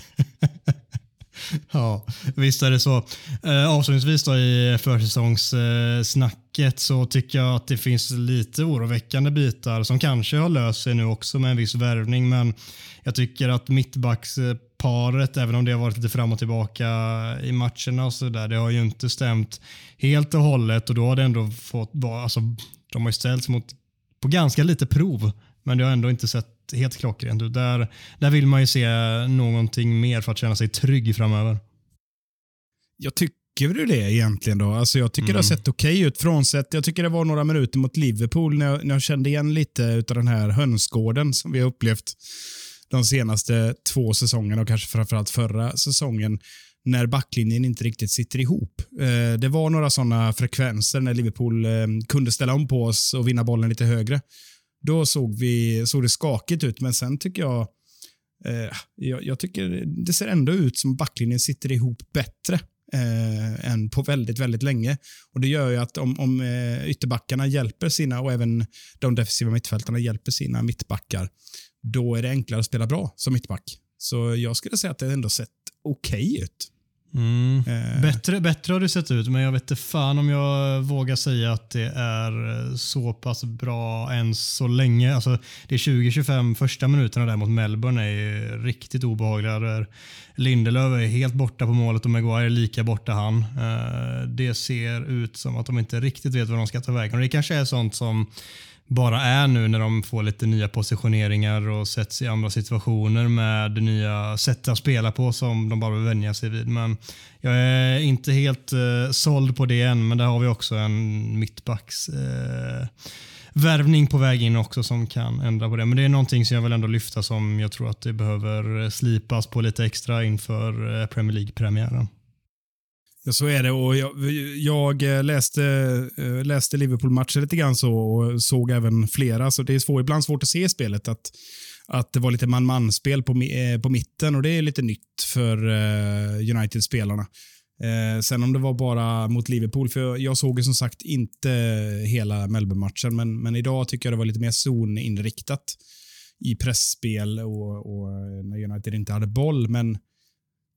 ja, visst är det så. Eh, avslutningsvis då i försäsongssnacket så tycker jag att det finns lite oroväckande bitar som kanske har löst sig nu också med en viss värvning, men jag tycker att mittbacksparet, även om det har varit lite fram och tillbaka i matcherna och så där, det har ju inte stämt helt och hållet och då har det ändå fått vara, alltså de har ju ställts mot, på ganska lite prov, men det har ändå inte sett helt klockrent ut. Där, där vill man ju se någonting mer för att känna sig trygg framöver. Jag tycker du det egentligen då? Alltså jag tycker mm. det har mm. sett okej okay ut frånsett, jag tycker det var några minuter mot Liverpool när jag, när jag kände igen lite av den här hönsgården som vi har upplevt de senaste två säsongerna och kanske framförallt förra säsongen när backlinjen inte riktigt sitter ihop. Eh, det var några sådana frekvenser när Liverpool eh, kunde ställa om på oss och vinna bollen lite högre. Då såg, vi, såg det skakigt ut, men sen tycker jag, eh, jag, jag tycker det ser ändå ut som backlinjen sitter ihop bättre eh, än på väldigt, väldigt länge. Och Det gör ju att om, om ytterbackarna hjälper sina och även de defensiva mittfältarna hjälper sina mittbackar, då är det enklare att spela bra som mittback. Så jag skulle säga att det ändå sett okej okay ut. Mm. Eh. Bättre, bättre har det sett ut, men jag vet inte fan om jag vågar säga att det är så pass bra än så länge. Alltså, det är 20-25 första minuterna där mot Melbourne är riktigt obehagliga. Där Lindelöf är helt borta på målet och Maguire är lika borta han. Eh, det ser ut som att de inte riktigt vet vad de ska ta vägen. Och det kanske är sånt som bara är nu när de får lite nya positioneringar och sätts i andra situationer med nya sätt att spela på som de bara behöver vänja sig vid. Men jag är inte helt eh, såld på det än, men där har vi också en mittbacks eh, värvning på väg in också som kan ändra på det. Men det är någonting som jag vill ändå lyfta som jag tror att det behöver slipas på lite extra inför eh, Premier League-premiären. Ja, så är det. Och jag, jag eh, läste, eh, läste Liverpool-matcher lite grann så och såg även flera. Så det är svår, ibland svårt att se spelet. Att, att det var lite man-man-spel på, eh, på mitten och det är lite nytt för United-spelarna. Eh, sen om det var bara mot Liverpool, för jag, jag såg ju som sagt inte hela Melbourne-matchen, men, men idag tycker jag det var lite mer zoninriktat i pressspel och, och när United inte hade boll. Men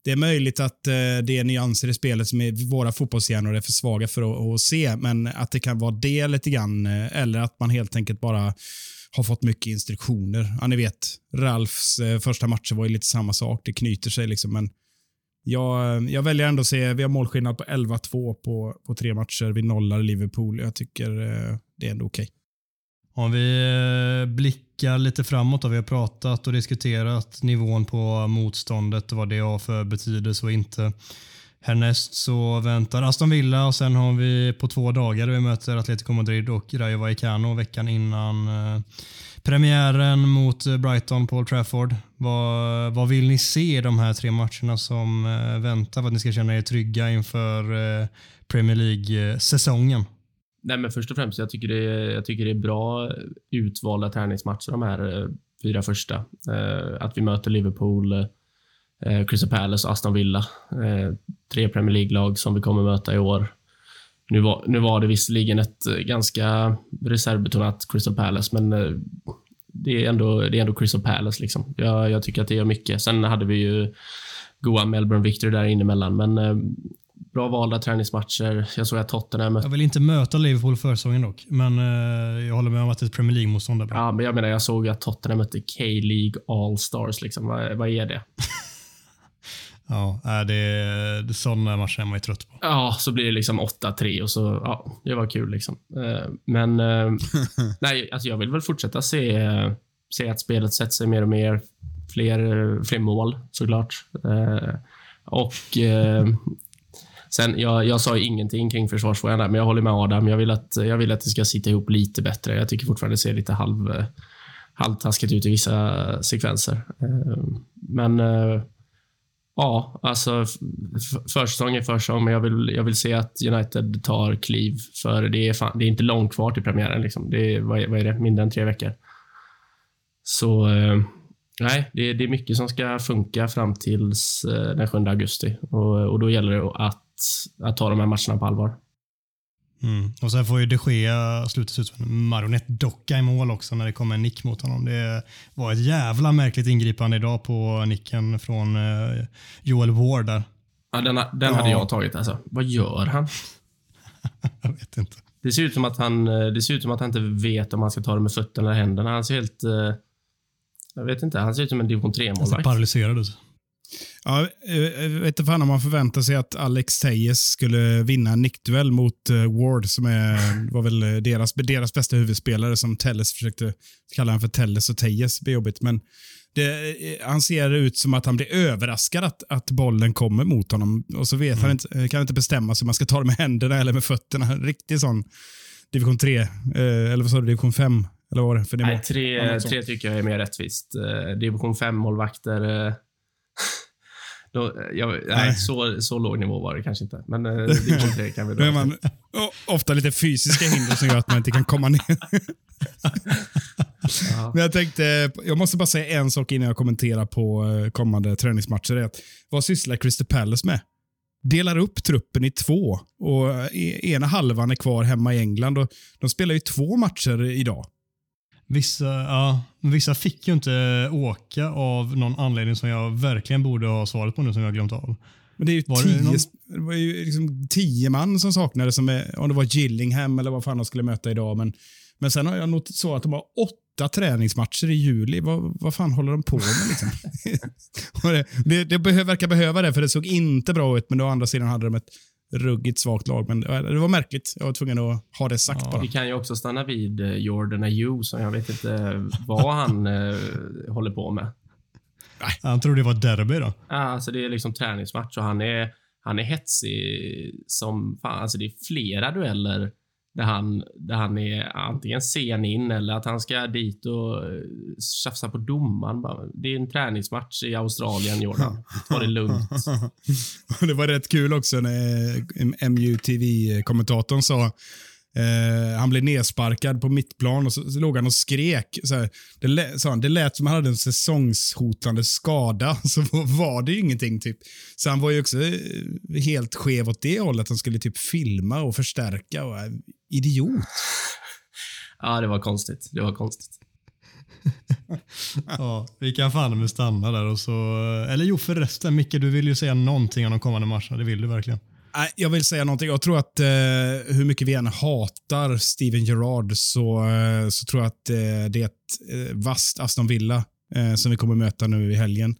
det är möjligt att eh, det är nyanser i spelet som är, våra fotbollshjärnor är för svaga för att, att, se, men att det kan vara det lite grann, eh, eller att man helt enkelt bara har fått mycket instruktioner. Ja, ni vet, Ralfs eh, första matcher var ju lite samma sak. Det knyter sig liksom, men jag, eh, jag väljer ändå att se, vi har målskillnad på 11-2 på, på tre matcher. Vi nollar Liverpool. Jag tycker eh, det är ändå okej. Okay. Om vi eh, blickar lite framåt, då, vi har pratat och diskuterat nivån på motståndet och vad det har för betydelse och inte. Härnäst så väntar Aston Villa och sen har vi på två dagar vi möter Atletico Madrid och Rayo Vallecano veckan innan eh, premiären mot Brighton på Old Trafford. Vad, vad vill ni se i de här tre matcherna som eh, väntar för att ni ska känna er trygga inför Premier League-säsongen? Nej, men först och främst, jag tycker det är, jag tycker det är bra utvalda träningsmatcher de här eh, fyra första. Eh, att vi möter Liverpool, eh, Crystal Palace och Aston Villa. Eh, tre Premier League-lag som vi kommer möta i år. Nu var, nu var det visserligen ett eh, ganska reservbetonat Crystal Palace, men eh, det är ändå, det är ändå Crystal Palace. Liksom. Jag, jag tycker att det gör mycket. Sen hade vi ju goa Melbourne Victory där inne emellan, men eh, bra valda träningsmatcher. Jag såg att Tottenham mötte... Jag vill inte möta Liverpool försäsongen dock, men eh, jag håller med om att det är ett Premier League-motstånd. där. Ja, men jag menar, jag såg att Tottenham mötte K-League All-Stars. Liksom. Vad, vad är det? Ja, det, det, sådana matcher är man ju trött på. Ja, så blir det liksom 8-3 och så, ja, det var kul liksom. Eh, Men, eh, nej, alltså jag vill väl fortsätta se, se att spelet sätter sig mer och mer. Fler, fler mål, såklart. Och sen, jag, jag sa ju ingenting kring försvarsfrågan där, men jag håller med Adam. Jag vill att, jag vill att det ska sitta ihop lite bättre. Jag tycker fortfarande det ser lite halv, eh, halvtaskigt ut i vissa sekvenser. Eh, men eh, Ja, alltså försäsong är försäsong, men jag vill, jag vill se att United tar kliv. För det är, fan, det är inte långt kvar till premiären. Liksom. Det är, vad, är, vad är det? Mindre än tre veckor. Så nej, det, är- det är mycket som ska funka fram tills den 7 augusti. Och, och då gäller det att, att ta de här matcherna på allvar. Mm. Och sen får ju de Gea sluta ut som en marionettdocka i mål också när det kommer en nick mot honom. Det var ett jävla märkligt ingripande idag på nicken från eh, Joel Ward där. Ja, den den hade Ja. jag tagit. Alltså. Vad gör han? Jag vet inte. Det ser, ut som att han, eh, det ser ut som att han inte vet om han ska ta det med fötterna eller händerna. Han ser helt... eh, Jag vet inte. Han ser ut som en division Han ser 3-målvakt. paralyserad ut. Ja, eh, jag vet inte fan om man förväntar sig att Alex Tejes skulle vinna en nickduell mot eh, Ward, som är, var väl eh, deras, deras bästa huvudspelare, som Telles försökte kalla han för Telles och Tejes. Det blir jobbigt, men det, eh, han ser ut som att han blir överraskad att, att bollen kommer mot honom och så vet han inte, eh, kan inte bestämma sig om man ska ta det med händerna eller med fötterna. Riktig sån division 3, eh, eller vad sa du, division 5? Eller vad var det för nivå? Nej, tre, tre tycker jag är mer rättvist. Eh, division 5-målvakter. Eh, då, jag, nej, Nej. så, så låg nivå var det kanske inte. Men eh, 3 kan vi dra. man ofta lite fysiska hinder som gör att man inte kan komma ner. Ja. Men jag tänkte, jag måste bara säga en sak innan jag kommenterar på eh, kommande träningsmatcher. Det är att, vad sysslar Crystal Palace med? Delar upp truppen i två och eh, ena halvan är kvar hemma i England. Och de spelar ju två matcher idag. Vissa, ja, vissa fick ju inte åka av någon anledning som jag verkligen borde ha svaret på nu som jag har glömt av. Men det är ju Var det tio, någon- det var ju liksom tio man som saknades, som är, om det var Gillingham eller vad fan de skulle möta idag. Men, men sen har jag noterat så att de har åtta träningsmatcher i juli. Vad, vad fan håller de på med? Liksom? Det det, det behö, verkar behöva det, för det såg inte bra ut, men å andra sidan hade de ett ruggigt svagt lag. Men det var märkligt. Jag var tvungen att ha det sagt bara. Vi kan ju också stanna vid eh, Jordan Ayew, som jag vet inte vad han eh, håller på med. Han trodde det var derby då. Ja, Alltså det är liksom träningsmatch och han är, han är hetsig som fan. Alltså det är flera dueller där han, där han är antingen sen in eller att han ska dit och eh, tjafsa på domaren. Det är en träningsmatch i Australien, Jordan. Ta det lugnt. Det var rätt kul också när eh, MUTV-kommentatorn sa eh, han blev nedsparkad på mittplan och så, så låg han och skrek. Så här, det, lät, sa han, det lät som han hade en säsongshotande skada, så var det ju ingenting. typ. Så han var ju också eh, helt skev åt det hållet. Han skulle typ filma och förstärka. Och, eh, idiot. Ja, det var konstigt. Det var konstigt. Ja, vi kan fan med stanna där och så... Eller jo förresten Micke, du vill ju säga någonting om de kommande matcherna. Det vill du verkligen. Jag vill säga någonting. Jag tror att eh, hur mycket vi än hatar Steven Gerrard så, eh, så tror jag att eh, det är ett eh, vasst Aston Villa eh, som vi kommer möta nu i helgen.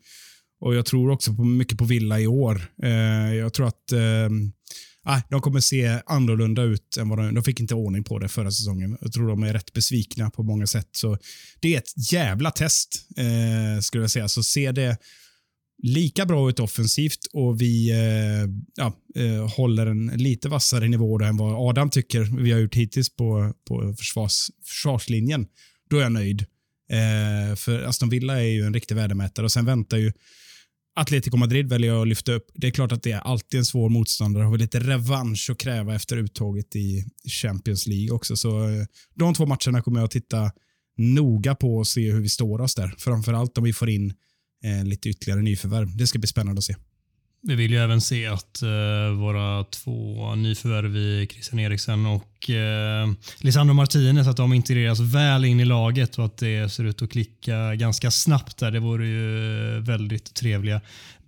Och Jag tror också på, mycket på Villa i år. Eh, jag tror att eh, de kommer se annorlunda ut än vad de, de fick inte ordning på det förra säsongen. Jag tror de är rätt besvikna på många sätt. Så Det är ett jävla test, eh, skulle jag säga. Så se det lika bra ut offensivt och vi eh, ja, eh, håller en lite vassare nivå då än vad Adam tycker vi har gjort hittills på, på försvars, försvarslinjen, då är jag nöjd. Eh, för Aston Villa är ju en riktig värdemätare och sen väntar ju Atletico Madrid väljer jag att lyfta upp. Det är klart att det är alltid en svår motståndare. Har vi lite revansch att kräva efter uttåget i Champions League också. Så eh, de två matcherna kommer jag att titta noga på och se hur vi står oss där. Framförallt om vi får in eh, lite ytterligare nyförvärv. Det ska bli spännande att se. Vi vill ju även se att eh, våra två nyförvärv i Christian Eriksen och eh, Lisandro Martinez, att de integreras väl in i laget och att det ser ut att klicka ganska snabbt där. Det vore ju eh, väldigt trevliga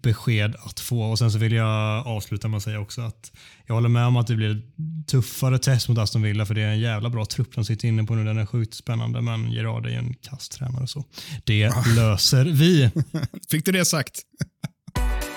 besked att få. Och Sen så vill jag avsluta med att säga också att jag håller med om att det blir tuffare test mot Aston Villa för det är en jävla bra trupp de sitter inne på nu. Den är sjukt spännande men Gerard är ju en kasttränare så det löser vi. Fick du det sagt?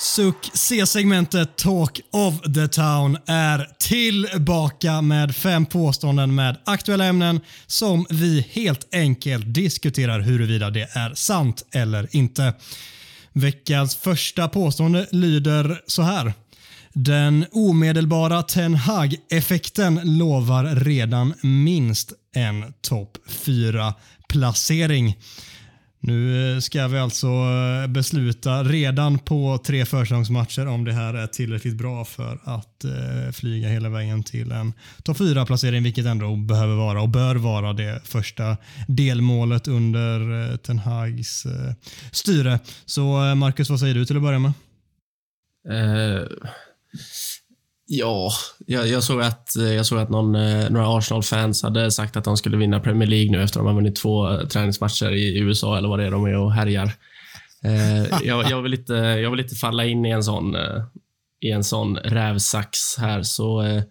Suck C-segmentet Talk of the Town är tillbaka med fem påståenden med aktuella ämnen som vi helt enkelt diskuterar huruvida det är sant eller inte. Veckans första påstående lyder så här. Den omedelbara Ten Hag-effekten lovar redan minst en topp 4-placering. Nu eh, ska vi alltså eh, besluta redan på tre försäsongsmatcher om det här är tillräckligt bra för att eh, flyga hela vägen till en topp 4-placering, vilket ändå behöver vara och bör vara det första delmålet under Ten Hags styre. Så Marcus, vad säger du till att börja med? Uh, Ja, jag, jag, såg att, eh, jag såg att någon, eh, några Arsenal-fans hade sagt att de skulle vinna Premier League nu efter att de har vunnit två eh, träningsmatcher i USA eller vad det är de är och härjar. Jag, jag, vill inte, jag vill inte falla in i en sån, i en sån rävsax här, så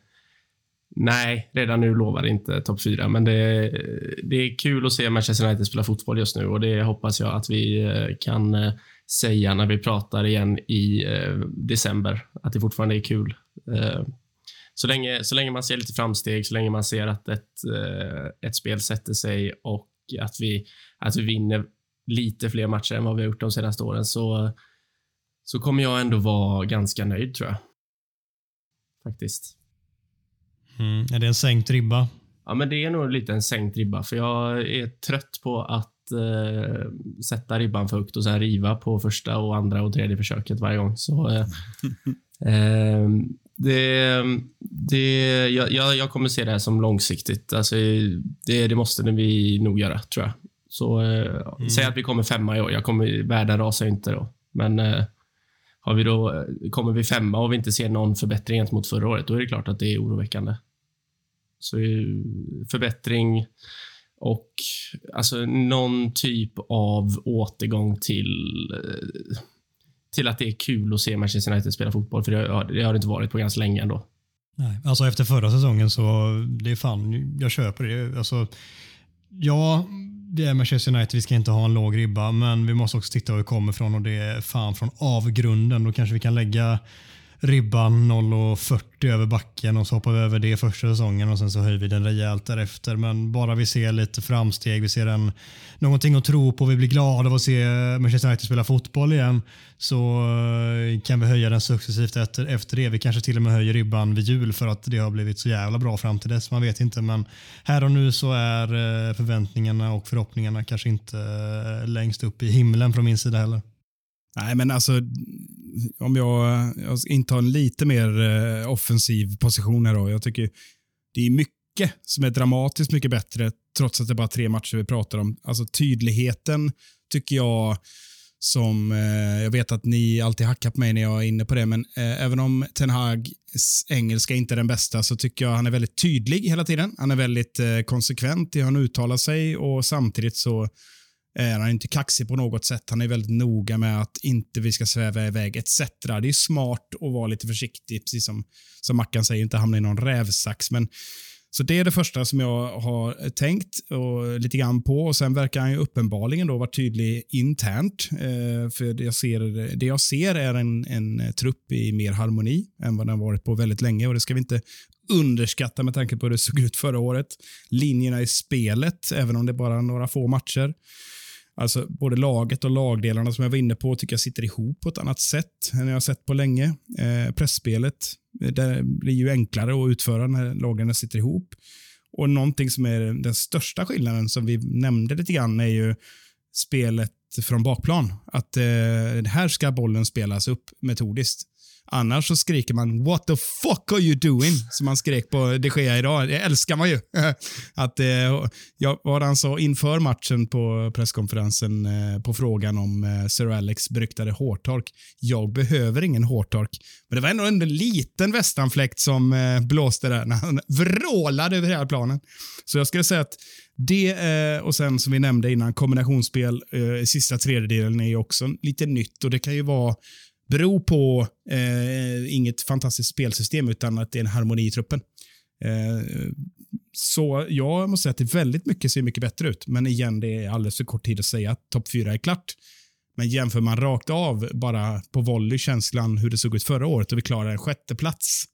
nej, redan nu lovar inte topp fyra. Men det, det är kul att se Manchester United spela fotboll just nu och det hoppas jag att vi kan säga när vi pratar igen i december, att det fortfarande är kul. Eh, så länge, så länge man ser lite framsteg, så länge man ser att ett, eh, ett spel sätter sig och att vi, att vi vinner lite fler matcher än vad vi har gjort de senaste åren så, så kommer jag ändå vara ganska nöjd tror jag. Faktiskt. Mm. Är det en sänkt ribba? Ja, men det är nog lite en sänkt ribba, för jag är trött på att eh, sätta ribban för högt och sen riva på första och andra och tredje försöket varje gång. Så eh, eh, det, det, jag, jag kommer se det här som långsiktigt. Alltså, det, det måste vi nog göra, tror jag. Så eh, mm. säg att vi kommer femma i år. Jag kommer, världen rasar inte då. Men eh, har vi då, kommer vi femma och vi inte ser någon förbättring gentemot förra året, då är det klart att det är oroväckande. Så förbättring och alltså någon typ av återgång till eh, till att det är kul att se Manchester United spela fotboll, för det har det, har det inte varit på ganska länge ändå. Nej, alltså efter förra säsongen så det är fan, jag köper det. Alltså, ja, det är Manchester United, vi ska inte ha en låg ribba, men vi måste också titta var vi kommer ifrån och det är fan från avgrunden. Då kanske vi kan lägga ribban 0,40 över backen och så hoppar vi över det första säsongen och sen så höjer vi den rejält därefter. Men bara vi ser lite framsteg, vi ser en, någonting att tro på, vi blir glada av att se Manchester United spela fotboll igen så eh, kan vi höja den successivt efter, efter det. Vi kanske till och med höjer ribban vid jul för att det har blivit så jävla bra fram till dess. Man vet inte, men här och nu så är eh, förväntningarna och förhoppningarna kanske inte eh, längst upp i himlen från min sida heller. Nej, men alltså om jag, jag intar en lite mer eh, offensiv position här då. Jag tycker det är mycket som är dramatiskt mycket bättre trots att det är bara tre matcher vi pratar om. Alltså tydligheten tycker jag som, eh, jag vet att ni alltid hackar på mig när jag är inne på det, men eh, även om Ten Hags engelska inte är den bästa så tycker jag han är väldigt tydlig hela tiden. Han är väldigt eh, konsekvent i hur han uttalar sig och samtidigt så Eh, han är inte kaxig på något sätt. Han är väldigt noga med att inte vi ska sväva iväg etc. Det är smart att vara lite försiktig, precis som, som Mackan säger, inte hamna i någon rävsax. Men, så det är det första som jag har tänkt och lite grann på. Och Sen verkar han ju uppenbarligen då vara tydlig internt. Eh, för det jag, ser, det jag ser är en, en trupp i mer harmoni än vad den varit på väldigt länge. och Det ska vi inte underskatta med tanke på hur det såg ut förra året. Linjerna i spelet, även om det är bara några få matcher. Alltså både laget och lagdelarna som jag var inne på tycker jag sitter ihop på ett annat sätt än jag har sett på länge. Eh, pressspelet eh, det blir ju enklare att utföra när lagarna sitter ihop. Och Någonting som är den största skillnaden som vi nämnde lite grann är ju spelet från bakplan. Att eh, här ska bollen spelas upp metodiskt. Annars så skriker man “What the fuck are you doing?” som man skrek på de Gea idag. Det älskar man ju. att, eh, ja, vad han sa inför matchen på presskonferensen eh, på frågan om eh, Sir Alex beryktade hårtork. “Jag behöver ingen hårtork.” Men det var ändå en liten västanfläkt som eh, blåste där när han vrålade över hela planen. Så jag skulle säga att det eh, och sen som vi nämnde innan, kombinationsspel eh, i sista tredjedelen är ju också lite nytt och det kan ju vara beror på eh, inget fantastiskt spelsystem utan att det är en harmoni i truppen. Eh, så jag måste säga att det väldigt mycket ser mycket bättre ut. Men igen, det är alldeles för kort tid att säga att topp fyra är klart. Men jämför man rakt av bara på volley känslan hur det såg ut förra året och vi klarar en sjätte plats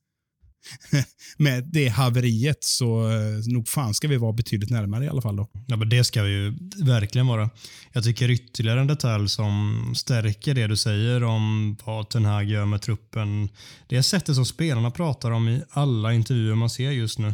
med det haveriet så eh, nog fan ska vi vara betydligt närmare i alla fall. Då. Ja, men det ska vi ju verkligen vara. Jag tycker ytterligare en detalj som stärker det du säger om vad Ten Hag gör med truppen. Det är sättet som spelarna pratar om i alla intervjuer man ser just nu.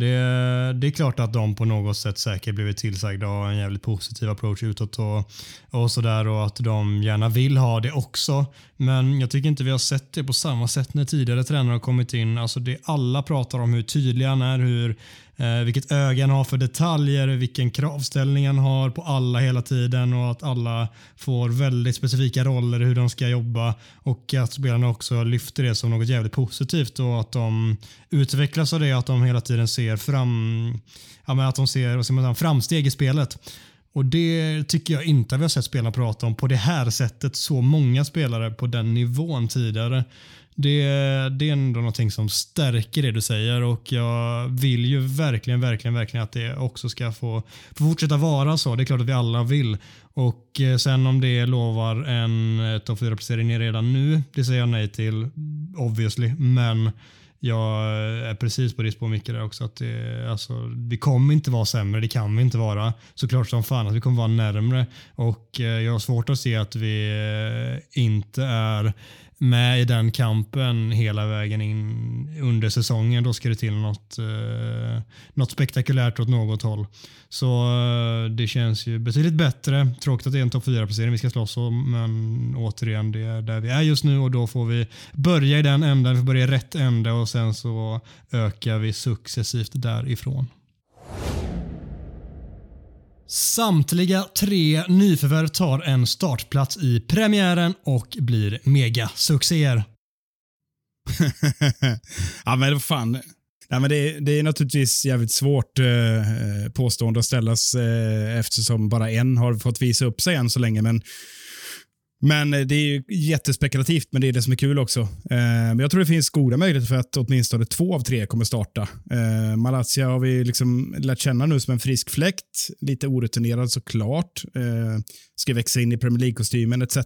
Det, det, är klart att de på något sätt säkert blivit tillsagda och en jävligt positiv approach utåt och, och sådär och att de gärna vill ha det också. Men jag tycker inte vi har sett det på samma sätt när tidigare tränare har kommit in. Alltså det, alla pratar om hur tydlig han är, hur Eh, vilket öga han har för detaljer, vilken kravställning han har på alla hela tiden och att alla får väldigt specifika roller hur de ska jobba och att spelarna också lyfter det som något jävligt positivt och att de utvecklas av det att de hela tiden ser fram, ja, att de ser vad ska man säga, framsteg i spelet. Och Det tycker jag inte vi har sett spelarna prata om på det här sättet. Så många spelare på den nivån tidigare. Det, det är ändå någonting som stärker det du säger och jag vill ju verkligen, verkligen, verkligen att det också ska få, få fortsätta vara så. Det är klart att vi alla vill. Och eh, sen om det lovar en eh, topp 4-placering redan nu, det säger jag nej till obviously. Men jag eh, är precis på ditt spår Micke där också. Att det, alltså, vi kommer inte vara sämre, det kan vi inte vara. Såklart som fan att vi kommer vara närmre. Och jag har svårt att se att vi inte är med i den kampen hela vägen in under säsongen. Då ska det till något, eh, något spektakulärt åt något håll. Så eh, det känns ju betydligt bättre. Tråkigt att det är en topp 4-placering vi ska slåss om, men återigen, det är där vi är just nu och då får vi börja i den änden, vi får börja i rätt ände och sen så ökar vi successivt därifrån. Samtliga tre nyförvärv tar en startplats i premiären och blir megasuccéer. ja men fan. Ja, men det, det, är naturligtvis jävligt svårt eh, eh, påstående att ställas eh, eftersom bara en har fått visa upp sig än så länge. Men men eh, det är ju jättespekulativt, men det är det som är kul också. Eh, men jag tror det finns goda möjligheter för att åtminstone två av tre kommer starta. Eh, Malaysia har vi liksom lärt känna nu som en frisk fläkt. Lite orutinerad såklart. Eh, ska växa in i Premier League-kostymen etc.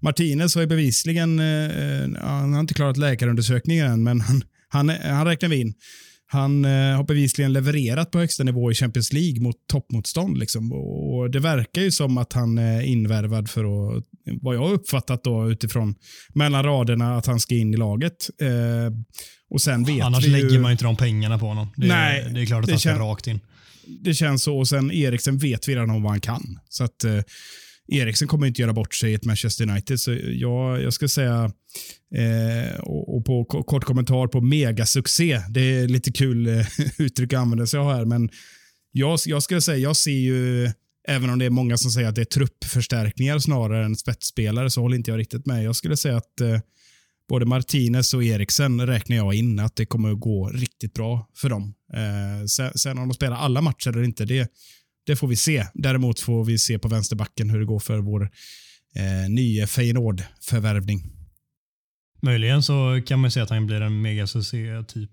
Martinez har ju bevisligen, eh, eh han har inte klarat läkarundersökningen än, men han, han, han räknar vi in. Han eh, har bevisligen levererat på högsta nivå i Champions League mot toppmotstånd. Liksom. Och det verkar ju som att han är invärvad för att, vad jag uppfattat då utifrån mellan raderna, att han ska in i laget. Eh, och sen vet Annars vi lägger ju, man inte de pengarna på honom. Det, Nej, det är klart att han ska rakt in. Det känns så. Och sen Eriksen vet vi redan om vad han kan. Så att eh, Eriksen kommer inte göra bort sig i ett Manchester United. Så jag, jag ska säga, eh, och, och på kort kommentar på megasuccé. Det är lite kul eh, uttryck att använda sig av här, men jag, jag skulle säga, jag ser ju, även om det är många som säger att det är truppförstärkningar snarare än spetsspelare, så håller inte jag riktigt med. Jag skulle säga att eh, både Martinez och Eriksen räknar jag in att det kommer att gå riktigt bra för dem. Eh, sen, sen om de spelar alla matcher eller inte, det, det får vi se. Däremot får vi se på vänsterbacken hur det går för vår eh, nya Feyenoord-förvärvning. Möjligen så kan man säga att han blir en megasuccé typ.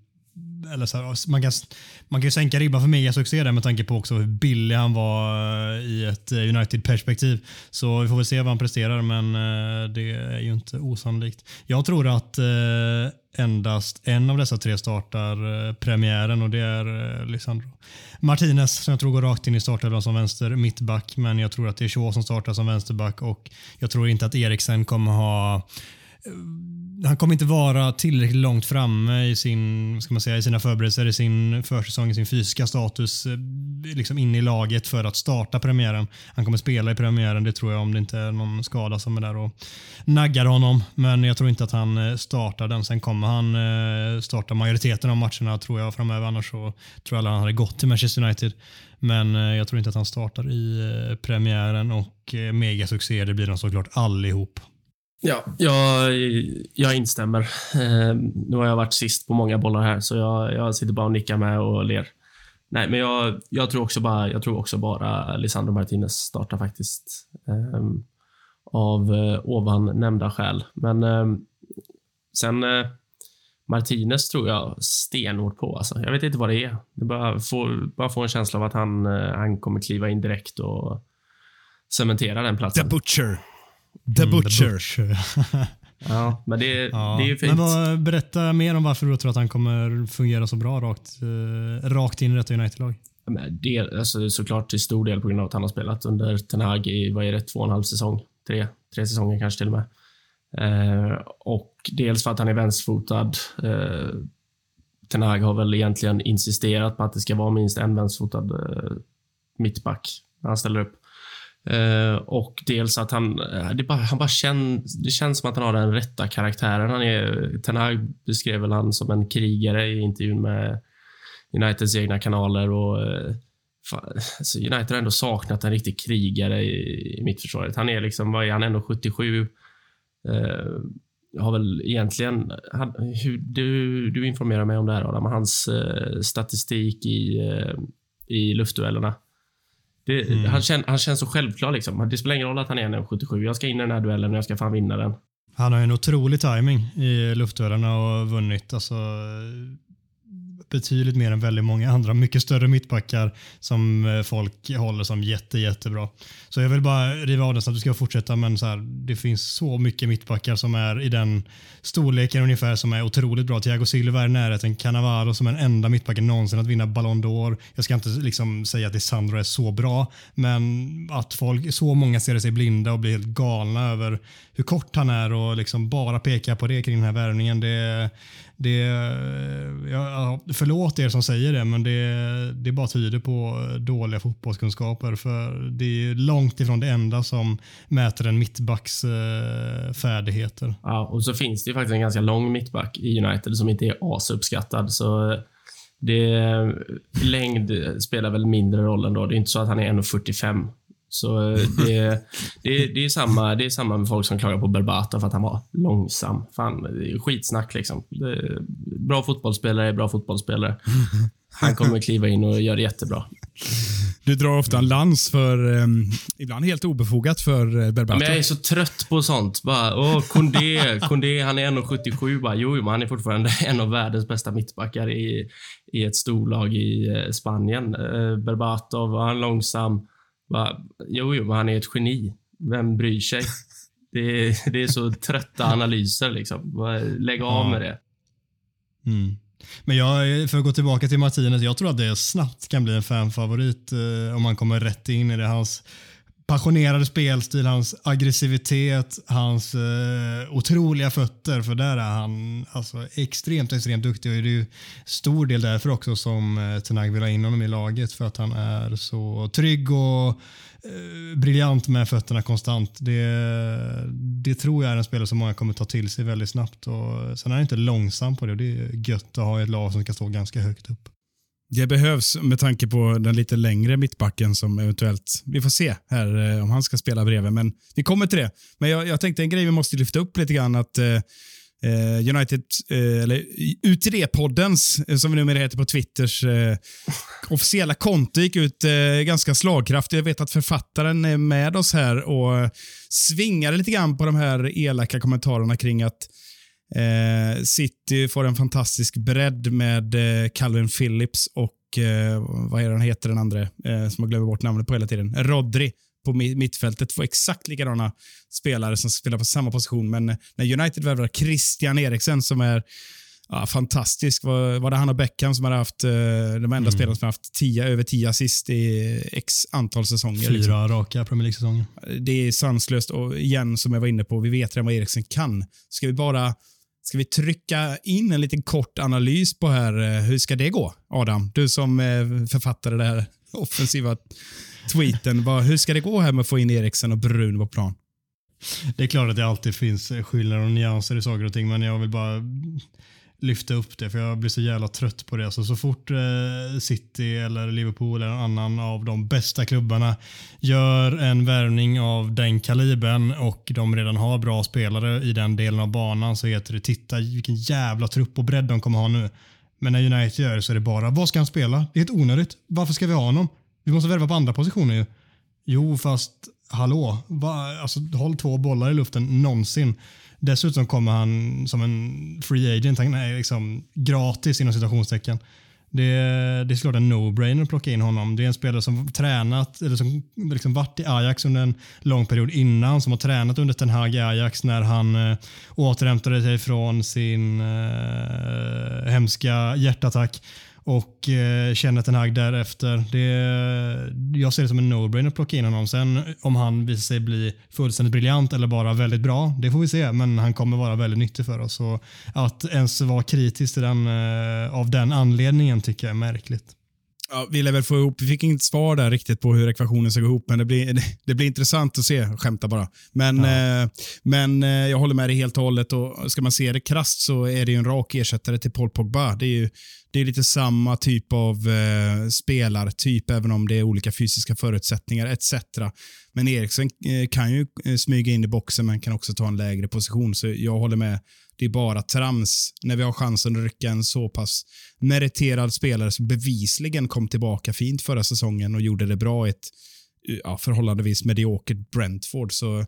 Eller så här, man, kan, man kan ju sänka ribban för megasuccé där med tanke på också hur billig han var eh, i ett eh, United-perspektiv. Så vi får väl se vad han presterar men eh, det är ju inte osannolikt. Jag tror att endast en av dessa tre startar premiären och det är Lisandro Martinez som jag tror går rakt in i startelvan som vänster mittback. Men jag tror att det är Shaw som startar som vänsterback och jag tror inte att Eriksen kommer ha Eh, han kommer inte vara tillräckligt långt framme i, sin, ska man säga, i sina förberedelser, i sin försäsong, i sin fysiska status eh, liksom inne i laget för att starta premiären. Han kommer spela i premiären, det tror jag, om det inte är någon skada som är där och naggar honom. Men jag tror inte att han eh, startar den. Sen kommer han starta majoriteten av matcherna tror jag framöver. Annars så tror jag att han hade gått till Manchester United. Men jag tror inte att han startar i premiären och megasuccé, det blir de såklart allihop. Ja, jag, jag instämmer. Eh, nu har jag varit sist på många bollar här, så jag, jag sitter bara och nickar med och ler. Nej, men jag, jag, tror, också bara, jag tror också bara Lisandro Martinez startar faktiskt. Eh, av eh, ovan nämnda skäl. Men eh, sen eh, Martinez tror jag stenhårt på. Alltså. Jag vet inte vad det är. Det bara får, bara får en känsla av att han, eh, han kommer kliva in direkt och cementera den platsen. The Butcher. The mm, Butcher. The Butcher. ja, men det, ja. det är ju fint. Men vad, berätta mer om varför du tror att han kommer fungera så bra rakt, uh, rakt in i detta United-lag. Det, alltså, såklart till stor del på grund av att han har spelat under Ten Hag i, vad är det, två och en halv säsong? Tre, tre säsonger kanske till och med. Uh, och dels för att han är vänsterfotad. Uh, Ten Hag har väl egentligen insisterat på att det ska vara minst en vänsterfotad uh, mittback när han ställer upp. Uh, och dels att han, eh, det, bara, han bara känn, det känns som att han har den rätta karaktären. Han är, Ten Hag beskrev väl han som en krigare i intervjun med Uniteds egna kanaler. Och, eh, uh, fan, alltså United har ändå saknat en riktig krigare i, i mittförsvaret. Han är liksom, vad är han, ändå 77? Uh, har väl egentligen, han, hur, du, du informerar mig om det här Adam, hans statistik i, i luftduellerna. Det, mm. han, känn, han känns så självklar. Liksom. Det spelar ingen roll att han är en 77. Jag ska in i den här duellen och jag ska fan vinna den. Han har en otrolig timing i luftduellerna och vunnit. Alltså, betydligt mer än väldigt många andra mycket större mittbackar som eh, folk håller som jätte, jättebra. Så jag vill bara riva av den så att du ska fortsätta men så här, det finns så mycket mittbackar som är i den storleken ungefär som är otroligt bra. Thiago Silva är i närheten, Cannavaro som är den enda mittbacken någonsin att vinna Ballon d'Or. Jag ska inte liksom säga att Sandro är så bra men att folk, så många ser sig blinda och blir helt galna över hur kort han är och liksom bara pekar på det kring den här värvningen. Det, det, ja, förlåt er som säger det, men det, det bara tyder på dåliga fotbollskunskaper. För det är långt ifrån det enda som mäter en mittbacks eh, färdigheter. Ja, och så finns det ju faktiskt en ganska lång mittback i United som inte är asuppskattad. Så det, längd spelar väl mindre roll ändå. Det är inte så att han är 1,45 så eh, det, det, det, är samma, det är samma med folk som klagar på Berbata för att han var långsam. Fan, skitsnack liksom. bra fotbollsspelare är bra fotbollsspelare. Han kommer kliva in och göra det jättebra. Du drar ofta en lans för, um, ibland helt obefogat för uh, Berbata. Men jag är så trött på sånt. Bara, åh, Kondé, Kondé, han är 1,77 bara. Jo, men han är fortfarande en av världens bästa mittbackar i, i ett storlag i uh, Spanien. Uh, Berbatov, han långsam. Va? Jo, jo, han är ett geni. Vem bryr sig? Det är, det är så trötta analyser. Liksom. Lägg av med det. Mm. Men jag, för att gå tillbaka till Martinez, jag tror att det snabbt kan bli en fanfavorit eh, om man kommer rätt in i det. Hans passionerade spelstil, hans aggressivitet, hans eh, otroliga fötter. För där är han alltså, extremt, extremt duktig och det är ju stor del därför också som eh, Tenag vill ha in honom i laget för att han är så trygg och eh, briljant med fötterna konstant. Det, det tror jag är en spelare som många kommer ta till sig väldigt snabbt. Och sen är han inte långsam på det och det är gött att ha ett lag som kan stå ganska högt upp. Det behövs med tanke på den lite längre mittbacken som eventuellt, vi får se här eh, om han ska spela bredvid, men vi kommer till det. Men jag, jag tänkte en grej vi måste lyfta upp lite grann att eh, eh United, eh, eller UTD-poddens, eh, som vi numera heter på Twitters eh, officiella konto, gick ut eh, ganska slagkraftigt. Jag vet att författaren är med oss här och svingade lite grann på de här elaka kommentarerna kring att Eh, City får en fantastisk bredd med eh, Calvin Phillips och eh, vad är det han heter den andra som jag glömmer bort namnet på hela tiden. Rodri på mittfältet får exakt likadana spelare som spelar på samma position. Men när United värvar Christian Eriksen som är ja, fantastisk. Var, var det han och Beckham som hade haft, de enda mm. spelarna som har haft tio, över tio assist i x antal säsonger. Fyra liksom. raka Premier League-säsonger. Det är sanslöst och igen, som jag var inne på, vi vet redan vad Eriksen kan. Ska vi bara Ska vi trycka in en liten kort analys på här, eh, hur ska det gå? Adam, du som eh, författade den här offensiva tweeten. Hur ska det gå här med att få in Eriksen och Brun på plan? Det är klart att det alltid finns eh, skillnader och nyanser i saker och ting, men jag vill bara lyfta upp det för jag blir så jävla trött på det. Alltså, så fort eh, City eller Liverpool eller någon annan av de bästa klubbarna gör en värvning av den kalibern och de redan har bra spelare i den delen av banan så heter det titta vilken jävla trupp och bredd de kommer ha nu. Men när United gör det så är det bara, vad ska han spela? Det är helt onödigt. Varför ska vi ha honom? Vi måste värva på andra positioner ju. Jo, fast hallå, va, alltså, håll två bollar i luften någonsin. Dessutom kommer han som en free agent. Han är liksom gratis inom citationstecken. Det, det är såklart en no-brainer att plocka in honom. Det är en spelare som tränat, eller som liksom varit i Ajax under en lång period innan, som har tränat under Ten Hag i Ajax när han eh, återhämtade sig från sin eh, hemska hjärtattack och eh, känner Ten Hag därefter. Det, jag ser det som en no-brainer att plocka in honom. Sen om han visar sig bli fullständigt briljant eller bara väldigt bra, det får vi se. Men han kommer vara väldigt nyttig för oss. Och att ens vara kritisk till den, eh, av den anledningen tycker jag är märkligt. Ja, vi lär väl få ihop, vi fick inget svar där riktigt på hur ekvationen ska gå ihop, men det blir, det blir intressant att se, skämta bara. Men, ja. eh, men eh, jag håller med dig helt och hållet och ska man se det krast så är det en rak ersättare till Paul Pogba. Det är ju det är lite samma typ av eh, spelartyp, även om det är olika fysiska förutsättningar etc. Men Eriksen eh, kan ju eh, smyga in i boxen, men kan också ta en lägre position. Så jag håller med. Det är bara trams när vi har chansen att rycka en så pass meriterad spelare som bevisligen kom tillbaka fint förra säsongen och gjorde det bra i ett ja, förhållandevis mediokert Brentford. Så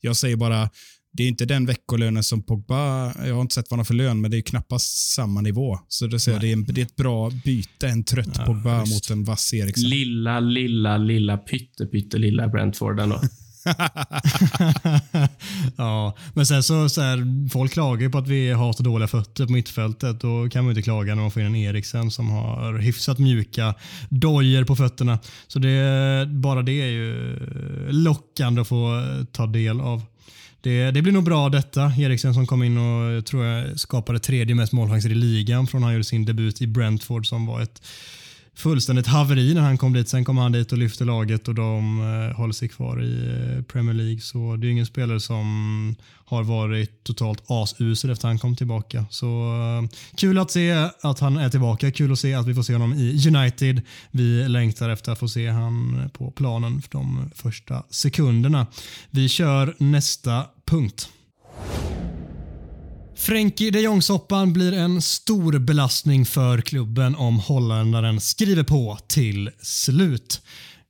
jag säger bara det är inte den veckolönen som Pogba, jag har inte sett vad han har för lön, men det är knappast samma nivå. Så det, säger, det, är, det är ett bra byte, en trött ja, Pogba just. mot en vass Eriksson. Lilla, lilla, lilla, pytte, pytte lilla Brentford ändå. ja, men sen så, så här, folk klagar ju på att vi har så dåliga fötter på mittfältet. Då kan man inte klaga när man får in en Eriksen som har hyfsat mjuka dojor på fötterna. Så det, bara det är ju lockande att få ta del av. Det, det, blir nog bra detta. Eriksen som kom in och tror jag skapade tredje mest målchanser i ligan från han gjorde sin debut i Brentford som var ett fullständigt haveri när han kom dit. Sen kom han dit och lyfte laget och de eh, håller sig kvar i eh, Premier League. Så det är ingen spelare som har varit totalt asusel efter han kom tillbaka. Så eh, kul att se att han är tillbaka. Kul att se att vi får se honom i United. Vi längtar efter att få se honom på planen för de första sekunderna. Vi kör nästa punkt. Frenkie de Jong-soppan blir en stor belastning för klubben om holländaren skriver på till slut.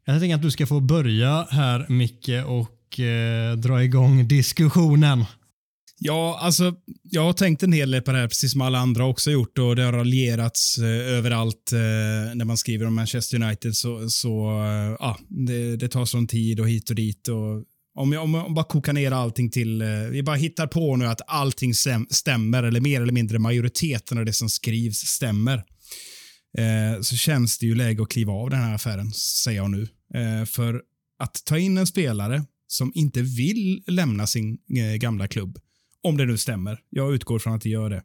Jag tänker att du ska få börja här Micke och eh, dra igång diskussionen. Ja, alltså jag har tänkt en hel del på det här, precis som alla andra också gjort och det har raljerats eh, överallt eh, när man skriver om Manchester United så, så eh, ja, det, det tar sån tid och hit och dit och om jag, om jag bara kokar ner allting till, eh, vi bara hittar på nu att allting stämmer, eller mer eller mindre majoriteten av det som skrivs stämmer. Eh, så känns det ju läge att kliva av den här affären, säger jag nu. Eh, för att ta in en spelare som inte vill lämna sin eh, gamla klubb, om det nu stämmer. Jag utgår från att det gör det.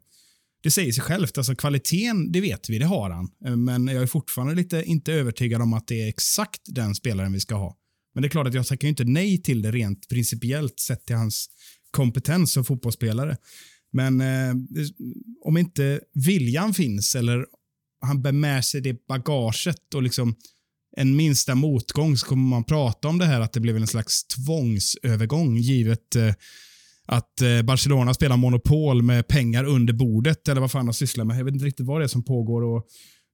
Det säger sig självt. Alltså kvaliteten, det vet vi, det har han. Eh, men jag är fortfarande lite inte övertygad om att det är exakt den spelaren vi ska ha. Men det är klart att jag tackar inte nej till det rent principiellt sett till hans kompetens som fotbollsspelare. Men eh, om inte viljan finns eller han bär med sig det bagaget och liksom en minsta motgång så kommer man prata om det här att det blev en slags tvångsövergång givet eh, att eh, Barcelona spelar monopol med pengar under bordet eller vad fan de sysslar med. Jag vet inte riktigt vad det är som pågår och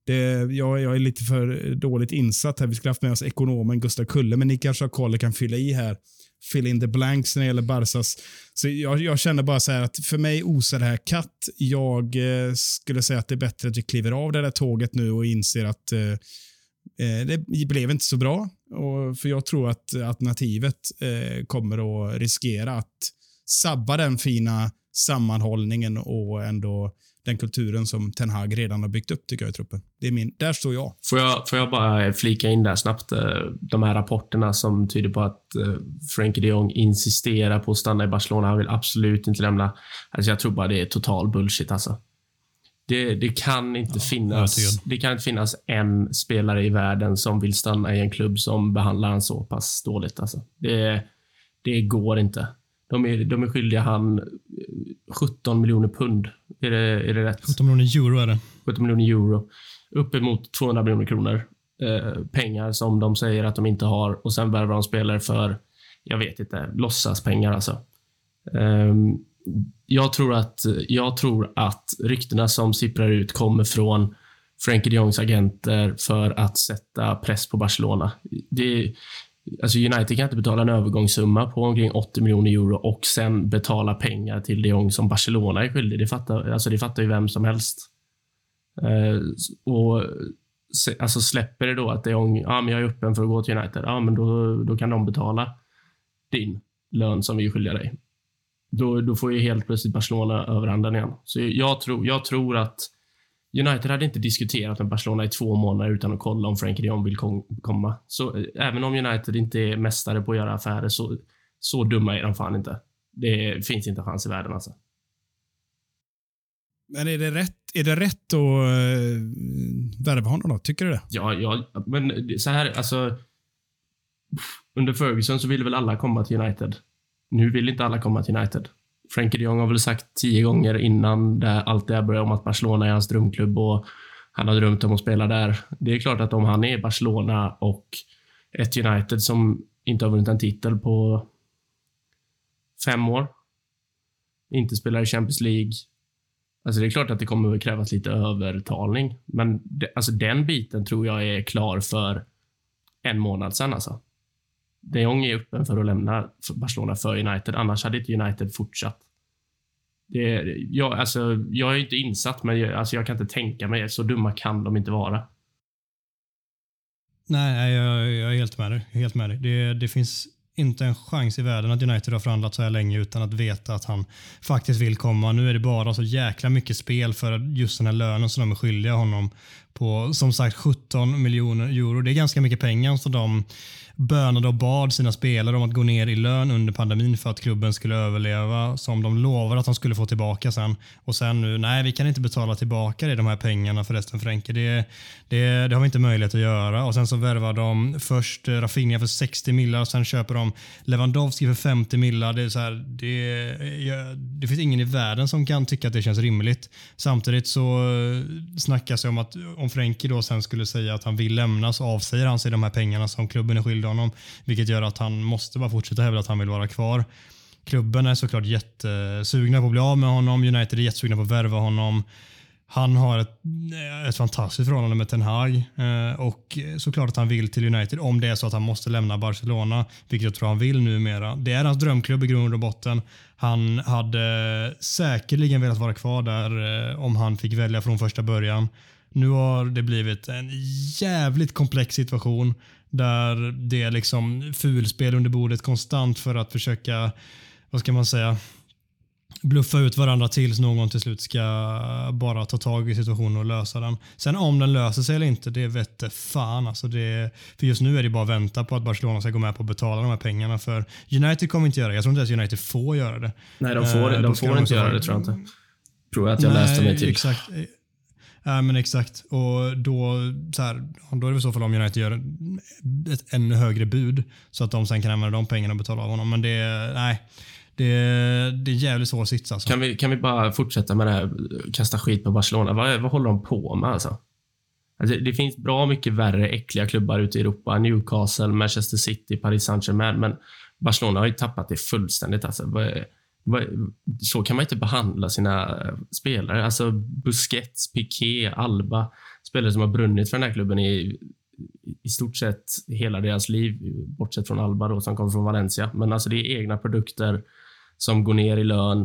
det, jag, jag, är lite för dåligt insatt här. Vi skulle haft med oss ekonomen Gustav Kulle, men ni kanske har koll och kan fylla i här. Fill in the blanks när det gäller Barsas. Så jag, jag känner bara så här att för mig osar det här katt. Jag eh, skulle säga att det är bättre att vi kliver av det där tåget nu och inser att eh, eh det blev inte så bra. Och, för jag tror att alternativet eh, kommer att riskera att sabba den fina sammanhållningen och ändå den kulturen som Ten Hag redan har byggt upp tycker jag i truppen. Det är min, där står jag. Får jag, får jag bara flika in där snabbt? eh, De här rapporterna som tyder på att eh, Frenkie de Jong insisterar på att stanna i Barcelona. Han vill absolut inte lämna. Alltså jag tror bara det är total bullshit alltså. Det, det, kan inte finnas, övertygad. det kan inte finnas en spelare i världen som vill stanna i en klubb som behandlar han så pass dåligt. Alltså. Det, det går inte. De är, de är skyldiga han eh, 17 miljoner pund. Är det, är det rätt? 17 miljoner euro är det. 70 miljoner euro. Uppemot 200 miljoner kronor. Eh, pengar som de säger att de inte har och sen värvar de spelare för, jag vet inte, låtsaspengar alltså. Ehm, jag, tror att, jag tror att ryktena som sipprar ut kommer från Frenkie de Jongs agenter för att sätta press på Barcelona. Det, alltså United kan inte betala en övergångssumma på omkring 80 miljoner euro och sen betala pengar till de Jong som Barcelona är skyldig. Det fattar, alltså det fattar ju vem som helst. Eh, och se- alltså släpper det då att de Jong, ja men jag är öppen för att gå till United, ja men då, då kan de betala din lön som vi är skyldiga dig. Då, då får ju helt plötsligt Barcelona överhanden igen. Så jag tror, jag tror att United hade inte diskuterat med Barcelona i två månader utan att kolla om Frenkie de Jong vill kom, komma. Så eh, även om United inte är mästare på att göra affärer så, så dumma är de fan inte. Det finns inte chans i världen alltså. Men är det rätt, är det rätt att uh, värva honom då? Tycker du det? Ja, ja, men så här, alltså. Under Ferguson så ville väl alla komma till United. Nu vill inte alla komma till United. Frankie de Jong har väl sagt tio gånger innan det, allt det här började om att Barcelona är hans drömklubb och han har drömt om att spela där. Det är klart att om han är i Barcelona och ett United som inte har vunnit en titel på fem år, inte spelar i Champions League, Alltså det är klart att det kommer att krävas lite övertalning, men det, alltså den biten tror jag är klar för en månad sedan. Alltså. De Jong är öppen för att lämna Barcelona för United, annars hade inte United fortsatt. Det, jag, alltså, jag är inte insatt, men jag, alltså, jag kan inte tänka mig, så dumma kan de inte vara. Nej, nej, jag, jag är helt med dig. Helt med dig. Det, det finns inte en chans i världen att United har förhandlat så här länge utan att veta att han faktiskt vill komma. Nu är det bara så jäkla mycket spel för just den här lönen som de är skyldiga honom på som sagt 17 miljoner euro. Det är ganska mycket pengar som de bönade och bad sina spelare om att gå ner i lön under pandemin för att klubben skulle överleva som de lovade att de skulle få tillbaka sen. Och sen nu, nej vi kan inte betala tillbaka det, de här pengarna förresten Frenke. Det, det, det har vi inte möjlighet att göra. Och sen så värvar de först Rafinha för 60 millar sen köper de Lewandowski för 50 millar. Det, är så här, det, det finns ingen i världen som kan tycka att det känns rimligt. Samtidigt så snackas det om att om Frenke då sen skulle säga att han vill lämna så avsäger han sig de här pengarna som klubben är skyldig honom. Vilket gör att han måste bara fortsätta hävda att han vill vara kvar. Klubben är såklart jättesugna på att bli av med honom. United är jättesugna på att värva honom. Han har ett, ett fantastiskt förhållande med Ten Hag eh, och såklart att han vill till United om det är så att han måste lämna Barcelona, vilket jag tror han vill numera. Det är hans drömklubb i grund och botten. Han hade säkerligen velat vara kvar där eh, om han fick välja från första början. Nu har det blivit en jävligt komplex situation där det är liksom fulspel under bordet konstant för att försöka, vad ska man säga, bluffa ut varandra tills någon till slut ska bara ta tag i situationen och lösa den. Sen om den löser sig eller inte, det vette fan. Alltså det, för just nu är det bara att vänta på att Barcelona ska gå med på att betala de här pengarna. För United kommer inte göra det. Jag tror inte ens United får göra det. Nej, de får, Eh, de får de inte göra det tror jag inte. Tror jag att jag läste mig till. Exakt. Ja, men exakt. Och då, så här, då är det i så fall om United gör ett ännu högre bud så att de sen kan använda de pengarna och betala av honom. Men det, nej, det, det är en jävligt svår sits alltså. Kan vi, kan vi bara fortsätta med det här, kasta skit på Barcelona? Vad, vad håller de på med alltså? alltså? Det finns bra mycket värre äckliga klubbar ute i Europa. Newcastle, Manchester City, Paris Saint-Germain. Men Barcelona har ju tappat det fullständigt. Alltså. Så kan man inte behandla sina eh, spelare. Alltså Busquets, Piqué, Alba. Spelare som har brunnit för den här klubben i, i stort sett hela deras liv. Bortsett från Alba då, som kommer från Valencia. Men alltså det är egna produkter som går ner i lön.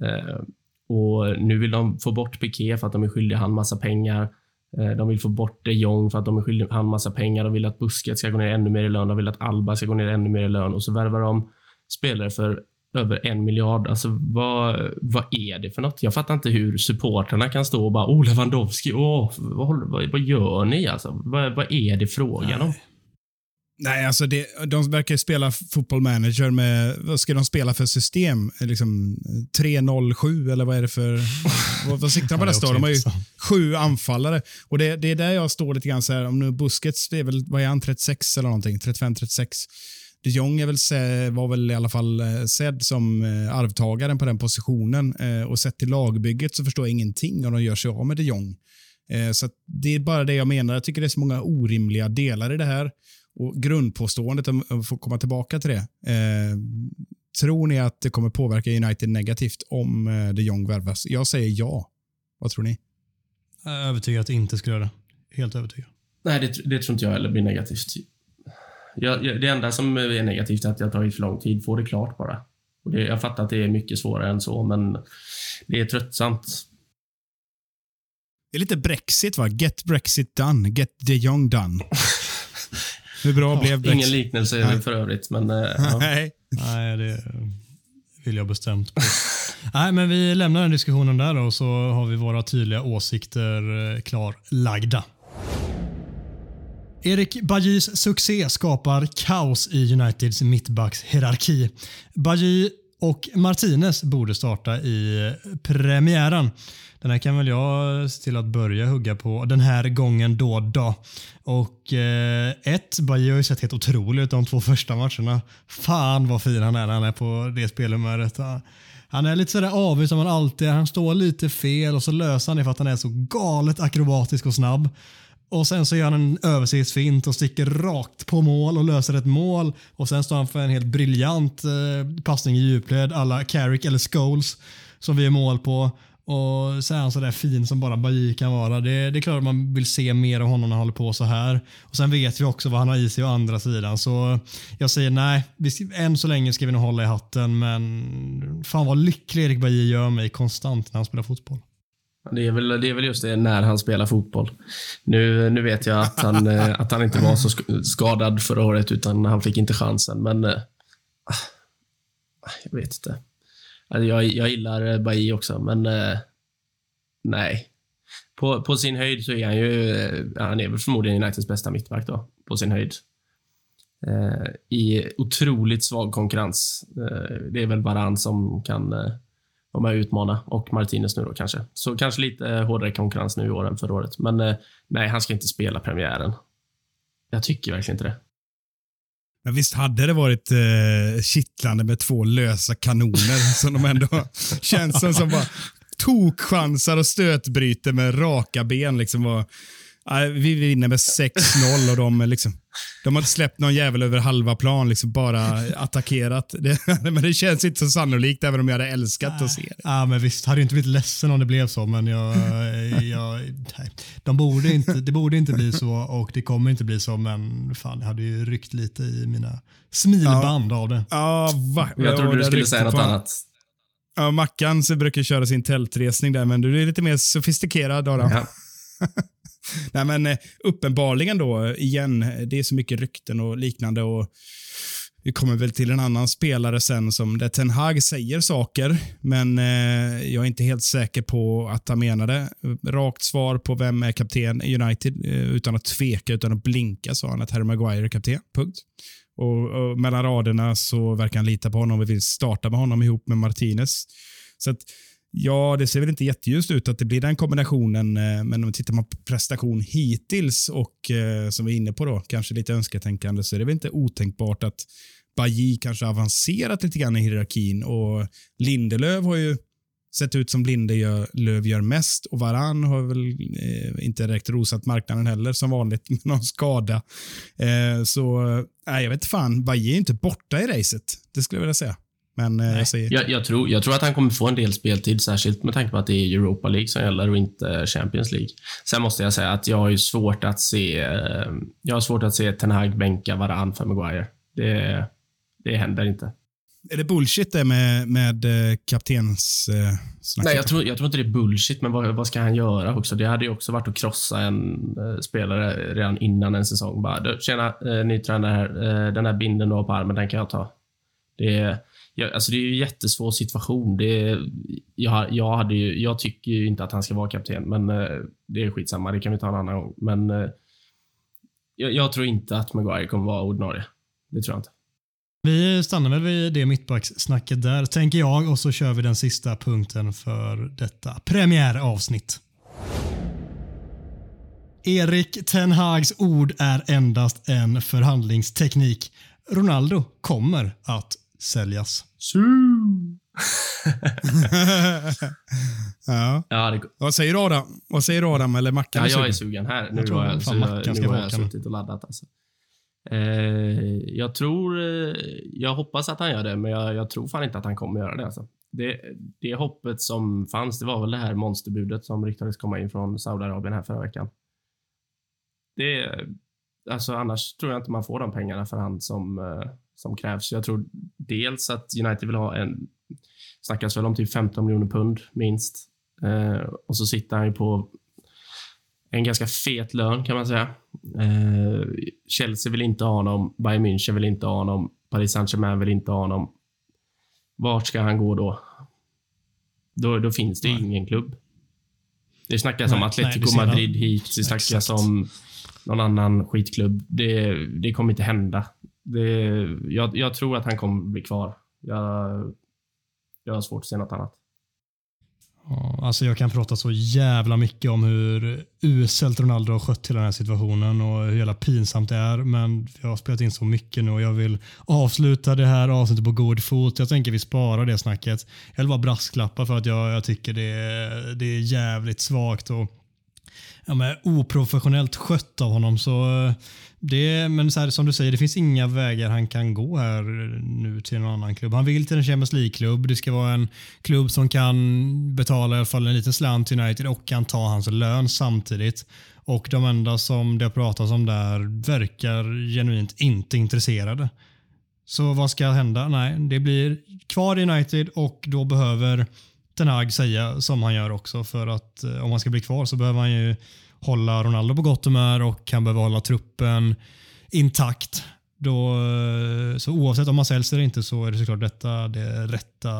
Eh, och Nu vill de få bort Piqué för att de är skyldiga han massa pengar. Eh, de vill få bort de Jong för att de är skyldiga han massa pengar. De vill att Busquets ska gå ner ännu mer i lön. De vill att Alba ska gå ner ännu mer i lön. Och så värvar de spelare för över en miljard. Alltså, vad, vad är det för något? Jag fattar inte hur supporterna kan stå och bara “Oh, Lewandowski, oh, vad, vad, vad gör ni?” alltså, vad, vad är det frågan om? Nej, alltså det, de verkar ju spela fotboll manager med, vad ska de spela för system? Liksom 3-0-7 eller vad är det för, vad, vad siktar de på nästa år? De har ju sju anfallare. Och det, det är där jag står lite grann så här, om nu Busquets, det är väl, vad är han, 36 eller någonting? 35-36. De Jong är väl, var väl i alla fall eh, sedd som eh, arvtagaren på den positionen. Eh, och sett till lagbygget så förstår jag ingenting om de gör sig av med de Jong. Så Det är bara det jag menar. Jag tycker det är så många orimliga delar i det här. Och Grundpåståendet, om jag får komma tillbaka till det. Tror ni att det kommer påverka United negativt om de Jong värvas? Jag säger ja. Vad tror ni? Jag är övertygad att det inte skulle göra det. Helt övertygad. Nej, det, det tror inte jag heller blir negativt. Jag, jag, det enda som är negativt är att det har tagit för lång tid. Få det klart bara. Och det, jag fattar att det är mycket svårare än så, men det är tröttsamt. Det är lite Brexit, va? Get Brexit done. Get de Jong done. Hur bra ja, blev Brexit? Ingen liknelse Nej. för övrigt, men... Äh, ja. Nej. Nej, det vill jag bestämt på. Nej, men vi lämnar den diskussionen där och så har vi våra tydliga åsikter eh, klarlagda. Erik Bajis succé skapar kaos i Uniteds mittbackshierarki. Bajy och Martinez borde starta i premiären. Den här kan väl jag se till att börja hugga på den här gången då. då. Och eh, ett, Bajy har ju sett helt otrolig ut de två första matcherna. Fan vad fin han är när han är på det spelhumöret. Han är lite sådär avig som han alltid är. Han står lite fel och så löser han det för att han är så galet akrobatisk och snabb. Och sen så gör han en översiktsfint och sticker rakt på mål och löser ett mål. Och sen står han för en helt briljant eh, passning i djupled alla Carrick eller Scholes som vi är mål på. Och så är han sådär fin som bara Bailly kan vara. Det, det är klart att man vill se mer av honom när han håller på så här. Och Sen vet vi också vad han har i sig å andra sidan. Så jag säger nej, vi, än så länge ska vi nog hålla i hatten. Men fan vad lycklig Erik Bailly gör mig konstant när han spelar fotboll. Det är, väl, det är väl just det, när han spelar fotboll. Nu, nu vet jag att han, eh, att han inte var så skadad förra året, utan han fick inte chansen. Men äh, jag vet inte. Alltså, jag, jag gillar eh, Bailly också, men äh, nej. På, på sin höjd så är han ju, han är väl förmodligen Uniteds bästa mittback då, på sin höjd. Äh, I otroligt svag konkurrens. det är väl bara han som kan vara med och utmana. Och Martinez nu då kanske. Så kanske lite eh, hårdare konkurrens nu i år än förra året. Men eh, nej, han ska inte spela premiären. Jag tycker verkligen inte det. Ja, visst hade det varit eh, kittlande med två lösa kanoner som de ändå känns som, som bara tokchansar och stötbryter med raka ben. Liksom och, vi vinner med 6-0 och de, liksom, de har inte släppt någon jävel över halva plan, liksom bara attackerat. Det, men det känns inte så sannolikt, även om jag hade älskat nej. att se det. Ja, men visst, hade inte blivit ledsen om det blev så, men jag, jag, nej. De borde inte, det borde inte bli så och det kommer inte bli så, men fan, det hade ju ryckt lite i mina smilband ja. av det. Ja, va? Jag trodde du skulle säga något på. annat. Ja, Mackan brukar köra sin tältresning där, men du är lite mer sofistikerad Adam. Ja. Nej, men eh, uppenbarligen då, eh, igen, det är så mycket rykten och liknande. och vi kommer väl till en annan spelare sen som där Ten Hag säger saker, men eh, jag är inte helt säker på att han menar det. Rakt svar på vem är kapten i United, eh, utan att tveka, utan att blinka, sa han att Harry Maguire är kapten. Punkt. Och, och mellan raderna så verkar han lita på honom och vill starta med honom ihop med Martinez. Så att Ja, det ser väl inte jätteljust ut att det blir den kombinationen, eh, men om tittar man på prestation hittills och eh, som vi är inne på då, kanske lite önsketänkande, så är det väl inte otänkbart att Baji kanske avancerat lite grann i hierarkin och Lindelöv har ju sett ut som Lindelöv gör mest och Varann har väl eh, inte direkt rosat marknaden heller som vanligt med någon skada. Eh, så nej, jag vet inte fan, Baji är inte borta i racet. Det skulle jag vilja säga. Men eh, jag, säger... jag, jag, tror, jag tror att han kommer få en del speltid, särskilt med tanke på att det är Europa League som gäller och inte Champions League. Sen måste jag säga att jag har svårt att se eh, jag har svårt att se Ten Hag bänka Varann för Maguire. Det, det händer inte. Är det bullshit det med, med eh, kaptens eh, Nej, jag tror, jag tror inte det är bullshit, men vad, vad ska han göra också? Det hade ju också varit att krossa en eh, spelare redan innan en säsong. Bara, tjena, eh, ny tränare här. Eh, den här binden du har på armen, den kan jag ta. Det, jag, alltså det är ju en jättesvår situation. Det, jag, jag, hade ju, jag tycker ju inte att han ska vara kapten, men eh, det är skitsamma. Det kan vi ta en annan gång. Men eh, jag, jag tror inte att Maguire kommer vara ordinarie. Det tror jag inte. Vi stannar väl vid det mittbackssnacket där, tänker jag, och så kör vi den sista punkten för detta premiäravsnitt. Erik Ten Hags ord är endast en förhandlingsteknik. Ronaldo kommer att säljas. ja. Ja, det, Vad säger Adam? Vad säger Adam eller Mackan? ja, är jag är sugen? sugen här. Nu Jag tror jag, fan jag, ska nu har jag suttit och laddat. Alltså. Eh, jag tror... Eh, jag hoppas att han gör det, men jag, jag tror fan inte att han kommer göra det. Alltså. Det, det hoppet som fanns, det var väl det här monsterbudet som ryktades komma in från Saudiarabien här förra veckan. Det, alltså annars tror jag inte man får de pengarna för han som, eh, som krävs. Jag tror dels att United vill ha en, snackas väl om typ 15 miljoner pund minst. Eh, och så sitter han ju på en ganska fet lön kan man säga. Eh, Chelsea vill inte ha honom, Bayern München vill inte ha honom, Paris Saint-Germain vill inte ha honom. Vart ska han gå då? Då, då finns det ju ingen klubb. Det snackas om Nej, nej, Atletico ser Madrid hit, det snackas Exakt. om någon annan skitklubb. Det, det kommer inte hända. Det, jag, jag tror att han kommer bli kvar. Jag, jag har svårt att se något annat. Ja, alltså jag kan prata så jävla mycket om hur uselt Ronaldo har skött hela den här situationen och hur jävla pinsamt det är. Men jag har spelat in så mycket nu och jag vill avsluta det här avsnittet på god fot. Jag tänker vi sparar det snacket. Jag vill bara brasklappa för att jag, jag tycker det är, det är jävligt svagt och ja, men oprofessionellt skött av honom. Så det, men så här, som du säger, det finns inga vägar han kan gå här nu till någon annan klubb. Han vill till en Champions League-klubb. Det ska vara en klubb som kan betala i alla fall en liten slant till United och kan ta hans lön samtidigt. Och de enda som det har pratats om där verkar genuint inte intresserade. Så vad ska hända? Nej, det blir kvar i United och då behöver Ten Hag säga som han gör också för att eh, om han ska bli kvar så behöver han ju hålla Ronaldo på gott humör och han behöver hålla truppen intakt. Då, eh, så oavsett om man säljs eller inte så är det såklart detta det rätta,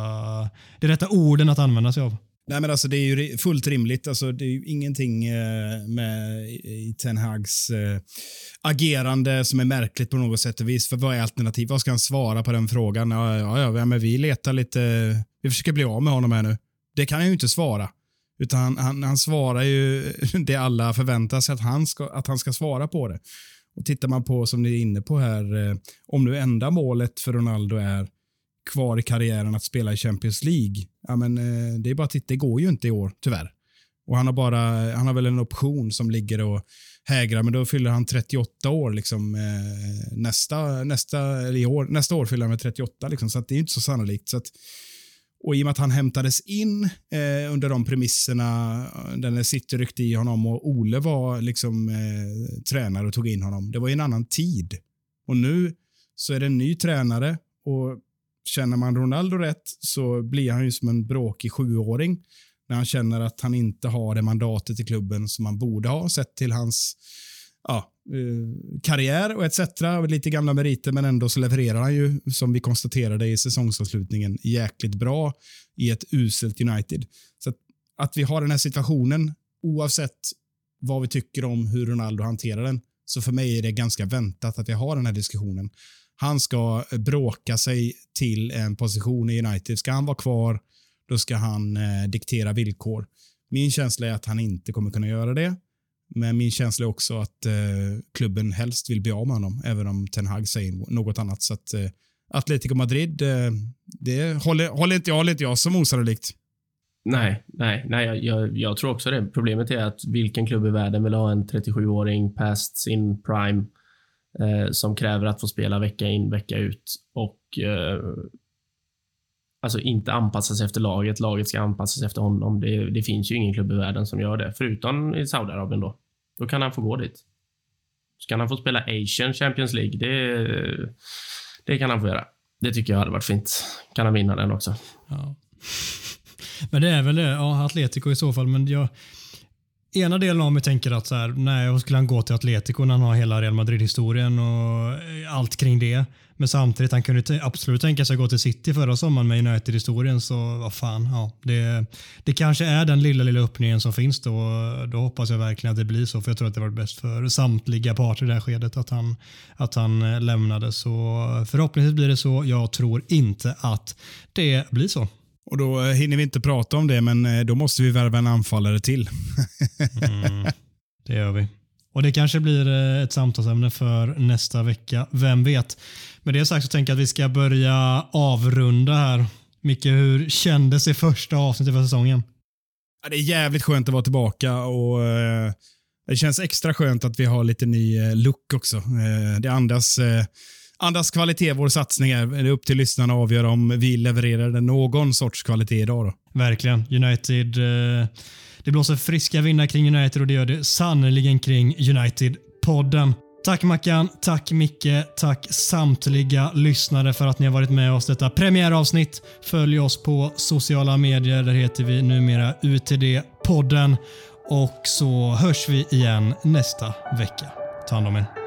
det rätta orden att använda sig av. Nej, men alltså, det är ju fullt rimligt. Alltså, det är ju ingenting eh, med Ten Hags eh, agerande som är märkligt på något sätt och vis. För vad är alternativet? Vad ska han svara på den frågan? Ja, ja, ja, men vi letar lite. Vi försöker bli av med honom här nu. Det kan han ju inte svara. Utan han, han, han svarar ju det alla förväntar sig att han, ska, att han ska svara på det. Och Tittar man på, som ni är inne på här, eh, om nu enda målet för Ronaldo är kvar i karriären att spela i Champions League. Ja, men, eh, det är bara att titta, det går ju inte i år, tyvärr. Och han har, bara, han har väl en option som ligger och hägrar, men då fyller han 38 år. Liksom, eh, nästa, nästa, eller i år, nästa år fyller han med 38, liksom, så att det är inte så sannolikt. Så att, och I och med att han hämtades in eh, under de premisserna, eh, den City ryckte i honom och Ole var liksom, eh, tränare och tog in honom. Det var ju en annan tid. Och nu så är det en ny tränare och känner man Ronaldo rätt så blir han ju som en bråkig sjuåring när han känner att han inte har det mandatet i klubben som han borde ha sett till hans ja, eh, karriär och etc. Lite gamla meriter, men ändå så levererar han ju, som vi konstaterade i säsongsavslutningen, jäkligt bra i ett uselt United. Så att, att vi har den här situationen, oavsett vad vi tycker om hur Ronaldo hanterar den, så för mig är det ganska väntat att vi har den här diskussionen. Han ska bråka sig till en position i United. Ska han vara kvar, då ska han eh, diktera villkor. Min känsla är att han inte kommer kunna göra det. Men min känsla är också att eh, klubben helst vill bli av med honom, även om Ten Hag säger något annat. Så att, eh, Atletico Madrid, eh, det håller, håller, inte jag, håller inte jag som osannolikt. Nej, nej, nej jag, jag, jag tror också det. Problemet är att vilken klubb i världen vill ha en 37-åring past sin prime eh, som kräver att få spela vecka in, vecka ut och eh, alltså inte anpassa sig efter laget. Laget ska anpassa sig efter honom. Det, det finns ju ingen klubb i världen som gör det, förutom i Saudiarabien då. Då kan han få gå dit. Så kan han få spela Asian Champions League. Det, det kan han få göra. Det tycker jag hade varit fint. Kan han vinna den också. Ja. Men det är väl det, ja, Atletico i så fall. Men jag, ena delen av mig tänker att så här, nej, vad skulle han gå till Atletico när han har hela Real Madrid-historien och eh, allt kring det. Men samtidigt, han kunde absolut tänka sig att gå till City förra sommaren med United-historien. Så vad fan, ja, det, det kanske är den lilla, lilla öppningen som finns då. Då hoppas jag verkligen att det blir så, för jag tror att det var bäst för samtliga parter i det här skedet att han, att han eh, lämnade. Så förhoppningsvis blir det så. Jag tror inte att det blir så. Och Då eh, hinner vi inte prata om det, men eh, då måste vi värva en anfallare till. mm, det gör vi. Och Det kanske blir ett samtalsämne för nästa vecka. Vem vet? Med det sagt så tänker jag att vi ska börja avrunda här. Micke, hur kändes det första avsnittet för säsongen? Ja, det är jävligt skönt att vara tillbaka och eh, det känns extra skönt att vi har lite ny eh, look också. Eh, det andas, eh, andas kvalitet, vår satsning är. Det är upp till lyssnarna att avgöra om vi levererade någon sorts kvalitet idag. Då. Verkligen. United eh, det blåser friska vindar kring United och det gör det sannerligen kring United-podden. Tack Mackan, tack Micke, tack samtliga lyssnare för att ni har varit med oss detta premiäravsnitt. Följ oss på sociala medier, där heter vi numera UTD-podden. Och så hörs vi igen nästa vecka. Ta hand om er.